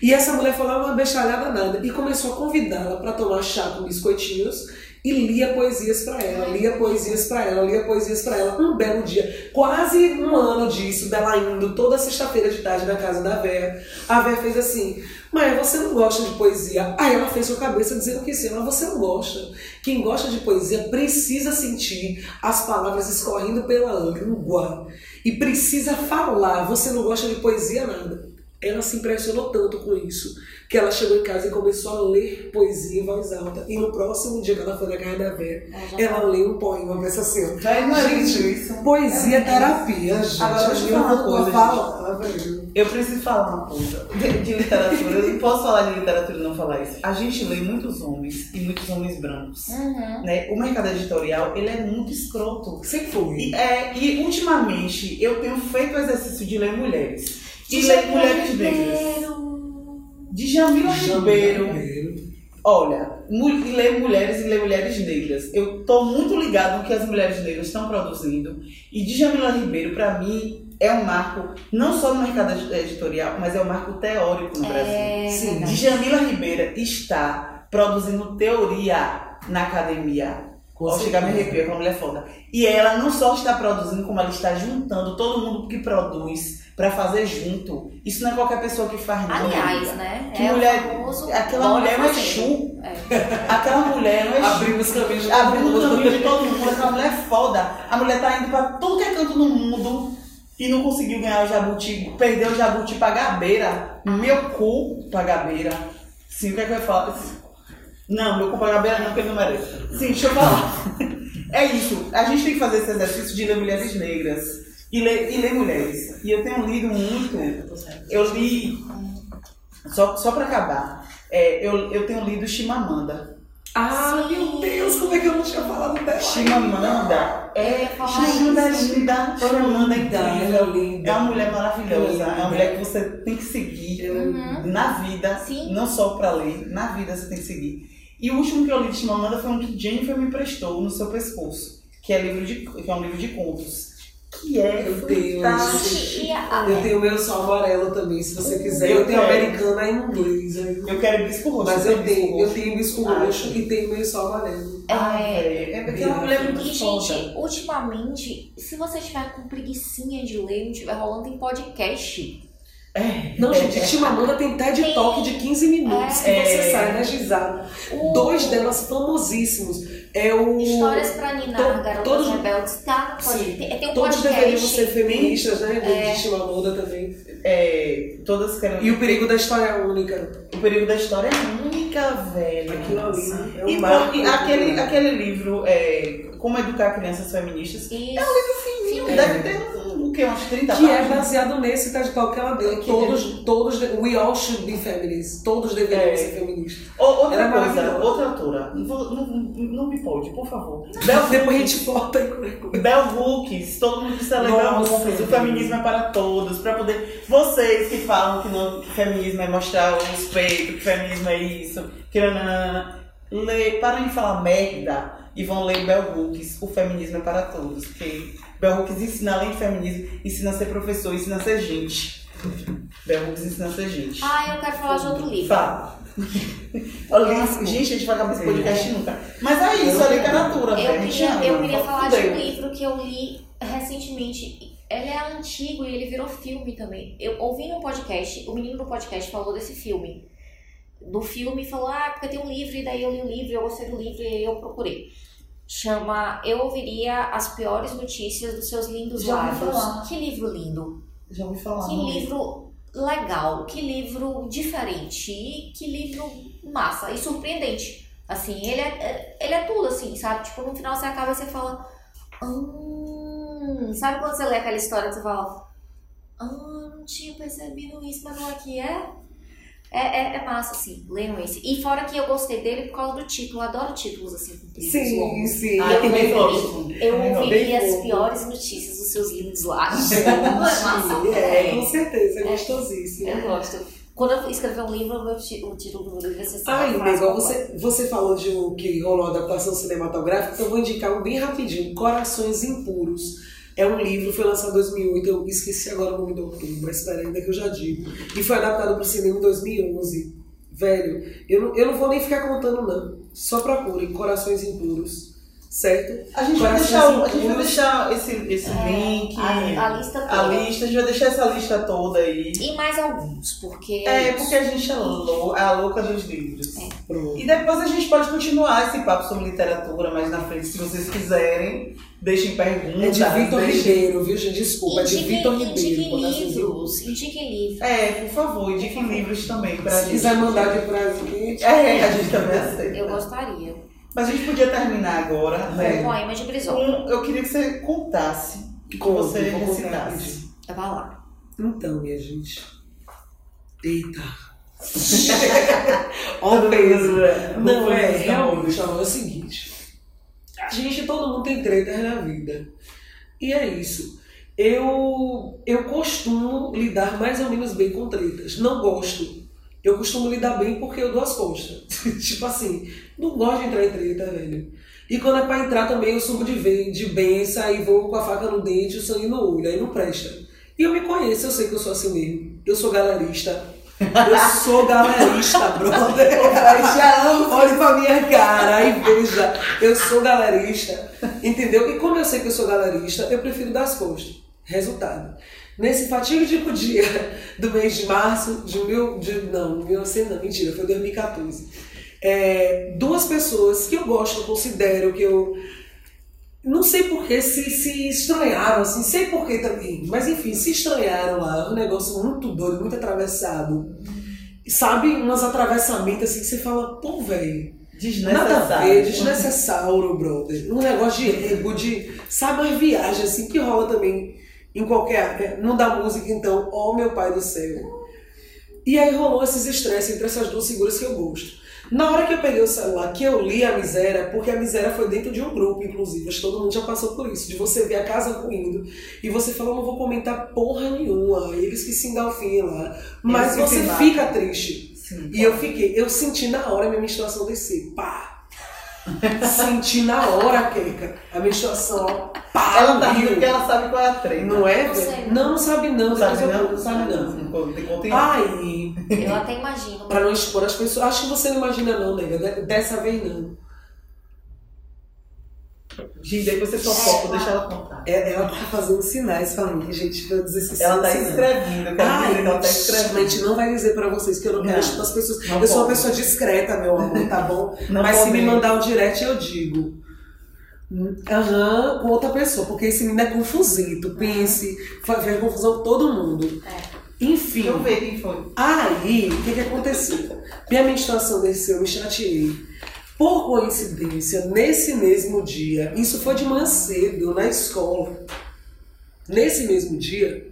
E essa mulher falava uma bestalhada nada. E começou a convidá-la pra tomar chá com biscoitinhos. E lia poesias pra ela, lia poesias pra ela, lia poesias pra ela. Um belo dia, quase um ano disso, dela indo toda sexta-feira de tarde na casa da Vera. A Vera fez assim: Mãe, você não gosta de poesia? Aí ela fez sua cabeça dizendo que sim, mas você não gosta. Quem gosta de poesia precisa sentir as palavras escorrendo pela língua e precisa falar. Você não gosta de poesia nada. Ela se impressionou tanto com isso que ela chegou em casa e começou a ler poesia em voz alta. E no próximo dia que ela foi na casa da Vera, ela leu um poema pra essa senhora. Já é Gente, isso. Poesia é terapia, gente. Agora, deixa eu falar uma coisa, Fala. Eu preciso falar uma coisa de, de literatura. Eu não posso falar de literatura e não falar isso. A gente lê muitos homens e muitos homens brancos. Uhum. Né? O mercado editorial ele é muito escroto. Sempre foi. E, é, e ultimamente eu tenho feito o exercício de ler mulheres. E ler mulheres negras. De Jamila Ribeiro. Olha, e ler mulheres e ler mulheres negras. Eu tô muito ligado no que as mulheres negras estão produzindo. E Djamila Ribeiro, para mim, é um marco, não só no mercado edi- editorial, mas é um marco teórico no Brasil. É Sim. verdade. Djamila Ribeiro está produzindo teoria na academia Com Ó, chegar me certeza. arrepio, aquela mulher é foda. E ela não só está produzindo, como ela está juntando todo mundo que produz pra fazer junto. Isso não é qualquer pessoa que faz, não. Aliás, amiga. né? Que é mulher- famoso Aquela bora mulher é um fazendo. Exu. É. Aquela mulher não é Exu. Abrindo os caminhos de todo o mundo. caminho de todo mundo. Aquela mulher é foda. A mulher tá indo pra tudo que é canto no mundo e não conseguiu ganhar o jabuti. Perdeu o jabuti pra gabeira. Meu cu pra gabeira. Sim, o que é que eu falo? Não, meu cu pra gabeira não, porque ele não merece. Sim, deixa eu falar. É isso. A gente tem que fazer esse exercício de ler mulheres negras. E ler, e ler mulheres. E eu tenho lido muito. Eu li. Só, só pra acabar. é, eu, eu tenho lido Chimamanda. Ah, Sim. meu Deus, como é que eu não tinha falado dela? Chimamanda é. Chimamanda é linda. Chimamanda linda. É uma mulher maravilhosa. É uma mulher que você tem que seguir Uhum. na vida. Sim. Não só pra ler. Na vida você tem que seguir. E o último que eu li de Chimamanda foi um que Jennifer me prestou no seu pescoço. Que é, livro de, que é um livro de contos. Que é Deus. fantástico. A- Eu tenho o meu sol amarelo também, se você quiser. Eu Eu tenho quero. americana em inglês. Eu quero bisco roxo. Mas eu tenho, eu tenho bisco Ah, roxo e tenho meu sol amarelo. Ah, É, é porque é uma mulher muito E, foda. gente, ultimamente, se você tiver com preguicinha de ler, não tiver rolando, tem podcast. É. Não, gente, Chimamanda tem TED Tem. Talk de 15 minutos que É. você sai energizado. O Dois delas famosíssimos. É o. Histórias pra Ninar, to- Garotas todos- Rebeldes, tá podcast. Sim. Tem, tem um Todos podcast. deveriam ser feministas, né? De, É. de Chimamanda também. É, todas querem. E o perigo da história única. O perigo da história é única, velho. Aquilo ali é um E, marco. e aquele, aquele livro, é, Como Educar Crianças Feministas, Isso. fininho, É. deve ter um, o quê? Umas 30 Que é páginas. baseado nesse TED Talk que ela deu. Que Todos, todos, de- we all should be feminists. Todos deveriam É. ser feministas. Ou- outra Ela é coisa, outra autora. Não, não, não me pode, por favor. Bell Depois a gente volta qualquer coisa. Bell Hooks, todo mundo precisa Nossa. Hooks, o feminismo é para todos, para poder. Vocês que falam que, não, que feminismo é mostrar os peitos, que feminismo é isso, que nananana, lê, parem de falar merda e vão ler Bell Hooks, o feminismo é para todos. Porque Bell Hooks ensina, além de feminismo, ensina a ser professor, ensina a ser gente. Bell Hooks ensina a ser gente. Ah, eu quero falar de outro livro. Fala. Olha, gente, a gente vai acabar esse podcast nunca. Mas é isso, é literatura. Eu gente queria, ama. eu queria falar de um livro que eu li recentemente. Ele é antigo e ele virou filme também. Eu ouvi no podcast, o menino do podcast falou desse filme. Do filme falou, ah, porque tem um livro, e daí eu li o livro, eu gostei do livro, e aí eu procurei. Chama Eu Ouviria as Piores Notícias dos Seus Lindos Já Lábios. falar. Que livro lindo. Já ouvi falar. Que não livro legal, que livro diferente e que livro massa e surpreendente. Assim, ele é, ele é tudo assim, sabe? Tipo, no final você acaba e você fala. Hum, sabe quando você lê aquela história que você fala. Ah, não tinha percebido isso, mas não é que é? É, é, é massa, assim, leiam esse. E fora que eu gostei dele por causa do título, eu adoro títulos assim, compridos, Sim, longos. sim. Ah, eu também gosto. Eu bem as fofo. piores notícias dos seus lindos lábios. é massa, É, velho. com certeza, é gostosíssimo. Eu gosto. Quando eu escrever um livro, o meu título do livro vai ser Ai, uma frase igual você, você falou de um, que rolou a adaptação cinematográfica, então eu vou indicar um bem rapidinho, Corações Impuros. É um livro, foi lançado em 2008, eu esqueci agora o nome do autor, mas ainda que eu já digo. E foi adaptado para o cinema em 2011. Velho, eu não, eu não vou nem ficar contando não, só procurem Corações Impuros, certo? A gente vai deixar, o- a gente vai deixar esse, esse É, link, a, a lista toda. a lista, a gente vai deixar essa lista toda aí. E mais alguns, porque. É, isso. porque a gente é, lou é a louca dos livros. Pronto. E depois a gente pode continuar esse papo sobre literatura mais na frente, se vocês quiserem. Deixem perguntas. É de Vitor deixem- Ribeiro, viu gente? Desculpa, é de Vitor Ribeiro. Indiquem Corações livros. Indiquem livros. É, por favor, indiquem livros também pra Se gente. quiser mandar de presente. É, a gente também aceita. Eu gostaria. Mas a gente podia terminar agora, Um né? poema de Brizola. Com, eu queria que você contasse, que Conto, você recitasse. rapidinho. Vai lá. Então, minha gente. Eita. Ó o peso. Não, é, realmente, é o seguinte. A gente, todo mundo tem tretas na vida. E é isso. Eu, eu costumo lidar mais ou menos bem com tretas. Não gosto. Eu costumo lidar bem porque eu dou as costas. tipo assim, não gosto de entrar em treta, velho. E quando é pra entrar também, eu subo de, vez, de benção e vou com a faca no dente e o sangue no olho. Aí não presta. E eu me conheço, eu sei que eu sou assim mesmo. Eu sou galerista. Eu sou galerista, brother. já amo. Olhe pra minha cara e veja, eu sou galerista, entendeu? E como eu sei que eu sou galerista, eu prefiro dar as costas. Resultado. Nesse fatídico dia do mês de março de mil. De, não, 1900 não, mentira, foi 2014. É, duas pessoas que eu gosto, eu considero que eu. Não sei porque se, se estranharam, assim, sei porquê também, mas enfim, se estranharam lá, um negócio muito doido, muito atravessado. Sabe, umas atravessamentos assim que você fala, pô, velho, Nada a ver, desnecessário, brother. Um negócio de ego, de. Sabe, uma viagem assim que rola também em qualquer área. Não da música, então, ó meu pai do céu. E aí rolou esses estresses entre essas duas figuras que eu gosto. Na hora que eu peguei o celular, que eu li a miséria, porque a miséria foi dentro de um grupo, inclusive, acho que todo mundo já passou por isso, de você ver a casa ruindo e você fala, não vou comentar porra nenhuma, eles que se engalfinham lá. Mas você fica triste. Sim, E eu fiquei, eu senti na hora a minha menstruação descer. Pá! Senti na hora, Keika, a menstruação, ó, pá! Ela tá rindo porque ela sabe qual é a treta. Não é, Não sei. Não, não sabe não. Não sabe depois eu não? sabe não. Não tem conteúdo. Aí, Eu até imagino. pra não expor as pessoas, acho que você não imagina não, nega, de- dessa vez não. Gente, aí você fofoca, deixa ela contar. É, Ela tá fazendo sinais pra mim, gente, pra dizer se Ela tá escrevendo, eu quero Ai, dizer que ela tá a gente escrevendo. não vai dizer pra vocês que eu não mexo com as pessoas. Não eu sou uma pode. pessoa discreta, meu amor, tá bom? Não Mas se me mandar um direct, eu digo. Aham, com outra pessoa, porque esse menino é confusito. Pense, fa- faz confusão com todo mundo. Enfim. Deixa eu ver quem foi. Aí, o que, que aconteceu? Minha menstruação desceu, eu me chateei. Por coincidência, nesse mesmo dia, isso foi de manhã cedo, na escola. Nesse mesmo dia,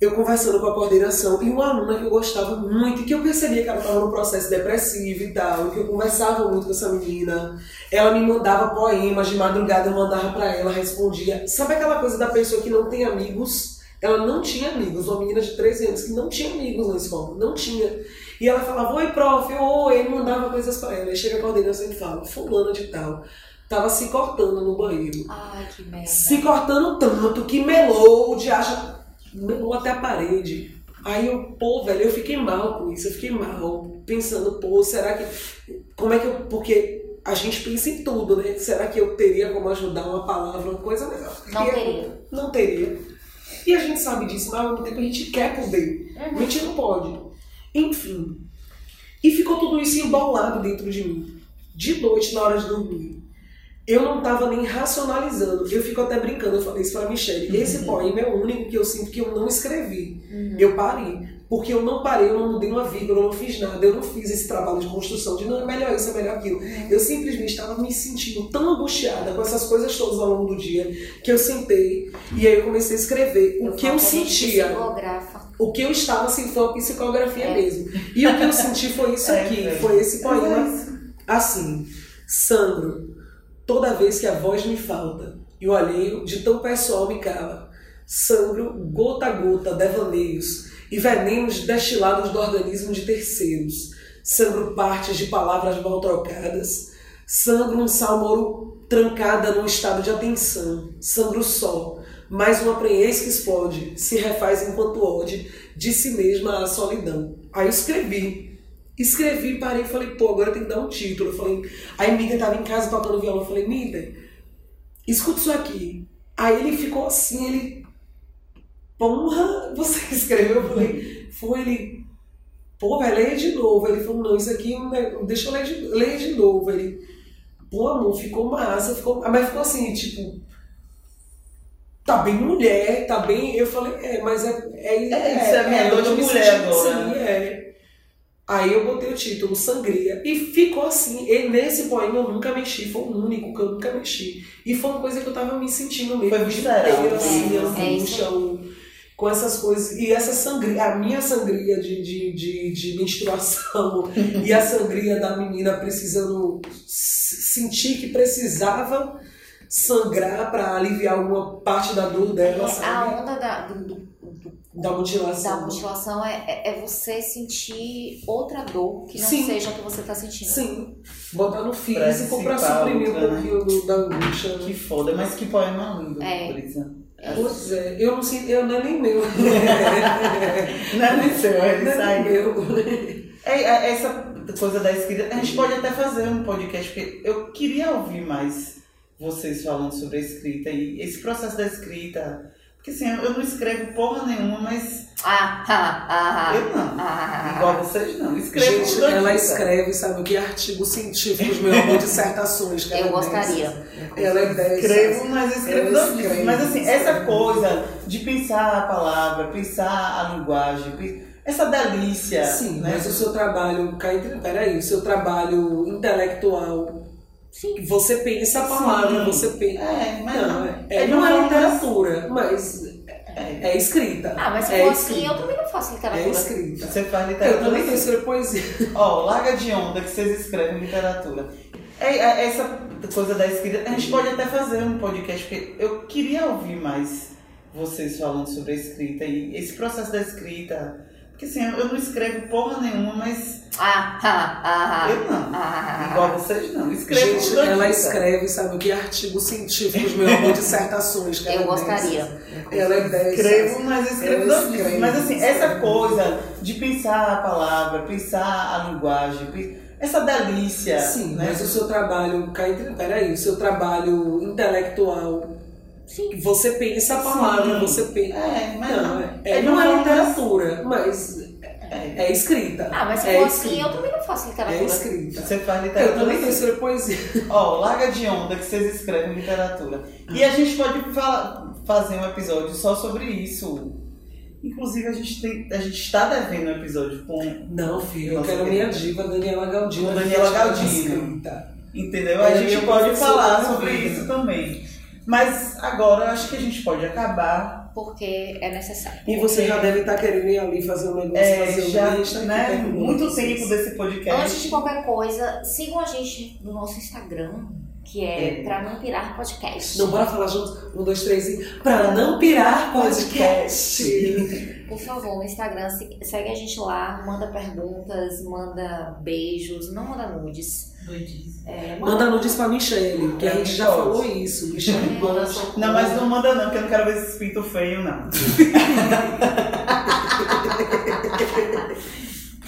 eu conversando com a coordenação e uma aluna que eu gostava muito, que eu percebia que ela estava num processo depressivo e tal, e que eu conversava muito com essa menina. Ela me mandava poemas, de madrugada eu mandava pra ela, respondia. Sabe aquela coisa da pessoa que não tem amigos? Ela não tinha amigos, uma menina de 13 anos que não tinha amigos na escola, não tinha. E ela falava, oi prof, oi, e mandava coisas pra ela. Aí chega a coordenação e fala, fulana de tal, tava se cortando no banheiro. Ai, que merda. Se cortando tanto que melou, de acha, melou até a parede. Aí eu, pô, velho, eu fiquei mal com isso, eu fiquei mal, pensando, pô, será que. Como é que eu. Porque a gente pensa em tudo, né? Será que eu teria como ajudar uma palavra, uma coisa melhor? Não eu- teria. Não teria. E a gente sabe disso, mas ao mesmo tempo a gente quer poder. A gente não pode. Enfim. E ficou tudo isso embaulado dentro de mim. De noite, na hora de dormir. Eu não tava nem racionalizando. Eu fico até brincando, eu falei isso pra Michelle. Esse poema é o único que eu sinto que eu não escrevi. Eu parei. Porque eu não parei, eu não mudei uma vírgula, eu não fiz nada. Eu não fiz esse trabalho de construção de não, é melhor isso, é melhor aquilo. Eu simplesmente estava me sentindo tão angustiada com essas coisas todas ao longo do dia que eu sentei e aí eu comecei a escrever o que eu que gente sentia. psicografa. O que eu estava assim foi uma psicografia É. mesmo. E o que eu senti foi isso É, aqui, é. foi esse é poema. isso. Assim, sangro, toda vez que a voz me falta e o alheio de tão pessoal me cala. Sangro, gota a gota, devaneios e venenos destilados do organismo de terceiros. Sangro partes de palavras mal trocadas. Sangro um salmoro trancada num estado de atenção. Sangro só, mais uma prenhez que explode, se refaz enquanto ode de si mesma a solidão. Aí escrevi. Escrevi, parei e falei, pô, agora tem que dar um título. Eu falei, aí Mita tava em casa tocando violão. Eu falei, Mita, escuta isso aqui. Aí ele ficou assim, ele. Porra, você escreveu? Eu falei, foi ele. Pô, vai ler de novo. Ele falou, não, isso aqui, né, deixa eu ler de, ler de novo. Ele, pô, amor, ficou massa, ficou. Mas ficou assim, tipo. Tá bem mulher, tá bem. Eu falei, é, mas é. É, É, isso é minha dor de mulher agora, assim, né? é. Aí eu botei o título Sangria e ficou assim. E nesse poema eu nunca mexi, foi o único que eu nunca mexi. E foi uma coisa que eu tava me sentindo mesmo. Foi o dia visceral, inteiro, assim, é, angústia, é o- com essas coisas. E essa sangria, a minha sangria de, de, de, de menstruação e a sangria da menina precisando sentir que precisava sangrar para aliviar alguma parte da dor dela, É, a sabe? onda da, do- do- do- Da mutilação. da mutilação é, é- é você sentir outra dor que não Sim. seja a que você tá sentindo. Sim, botar no físico pra suprimir um outra, né? da angústia. Que foda, mas que poema lindo, É. Brisa. Pois é, eu não sei, eu não é nem meu. Não é nem seu, é é nem aí. meu. É, é, essa coisa da escrita, a gente pode até fazer um podcast, porque eu queria ouvir mais vocês falando sobre a escrita e esse processo da escrita. Porque assim, eu não escrevo porra nenhuma, mas Ah, ah, ah, eu não. ah, Igual vocês não. Escrevo Gente, ela escreve, sabe o que? Artigos científicos, meu amor, dissertações. que Eu ela é gostaria. Ela é dessa. Escrevo, mas escrevo escreve, Mas assim, essa coisa de pensar a palavra, pensar a linguagem, essa delícia. Sim, né? mas o seu trabalho, peraí, o seu trabalho intelectual, Sim. você pensa a palavra, Sim. você pensa. É, mas Não, não. é, É não é literatura, mas É. é escrita. Ah, mas se é for assim, eu também não faço É literatura. escrita. Você faz Eu literatura. também assim. tenho escrever poesia. Ó, larga de onda que vocês escrevem literatura. É, é, essa coisa da escrita, a gente pode até fazer um podcast, porque eu queria ouvir mais vocês falando sobre a escrita e esse processo da escrita. Porque assim, eu não escrevo porra nenhuma, mas Ah, ah, ah, eu não. ah, Igual vocês não. Escrevo Gente, ela escreve, sabe o que? Artigos científicos, meu amor, dissertações. que ela Eu é gostaria. dessas. Ela é dessa. Escrevo, mas escrevo Ela doidinha. escreve, Mas assim, essa coisa de pensar a palavra, pensar a linguagem, essa delícia. Sim, né? mas o seu trabalho, entre, peraí, o seu trabalho intelectual, Sim. você pensa a palavra, Sim. você pensa. É, mas Não, não. é, É de não uma é forma- literatura, mas É. é escrita. Ah, mas se é for assim, eu também não faço É literatura. escrita. Você faz Eu literatura. também tenho assim. escrever poesia. Ó, larga de onda que vocês escrevem literatura. E a gente pode fala- fazer um episódio só sobre isso. Inclusive, a gente, tem, a gente está devendo um episódio com. Não, filho, eu quero que- minha diva, Daniela Galdino. Daniela é Galdino. Entendeu? A é gente pode falar sobre isso também. Mas agora eu acho que a gente pode acabar. Porque é necessário. E você já deve estar querendo ir ali fazer um negócio, É, fazer um já, lista né, muito tempo desse podcast. Antes de qualquer coisa, sigam a gente no nosso Instagram, que é, É. Pra Não Pirar Podcast. Não, bora falar junto. Um, dois, três e. Pra não pirar podcast. Por favor, no Instagram, se- segue a gente lá, manda perguntas, manda beijos, não manda nudes. É, Manda nudes pra Michelle, que a gente já Pode. falou isso. Michelle Manda socorro. Não, mas não manda não, porque eu não quero ver esses pintos feios, não.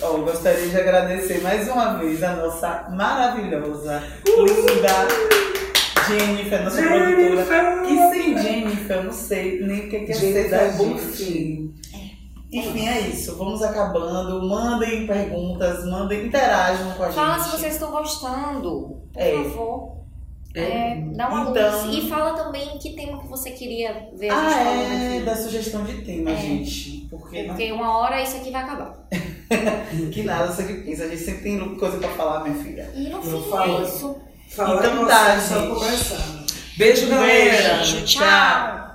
Ó, eu gostaria de agradecer mais uma vez a nossa maravilhosa, linda Jennifer, nossa produtora. Que sem Jennifer, eu não sei nem o que que é ser Jennifer da é bom gente. filho. Enfim, é isso. Vamos acabando. Mandem perguntas, mandem, interajam com a Fala gente. se vocês estão gostando, por É. favor. É, dá uma Então- luz. E fala também que tema que você queria ver a gente Ah, falando é, aqui. da sugestão de tema, É. gente. Porque, não- Porque uma hora isso aqui vai acabar. que nada, você que pensa. A gente sempre tem coisa pra falar, minha filha. E no Eu fim falo. é isso. Fala Então tá, gente. Beijo, galera. Beijo, Tchau.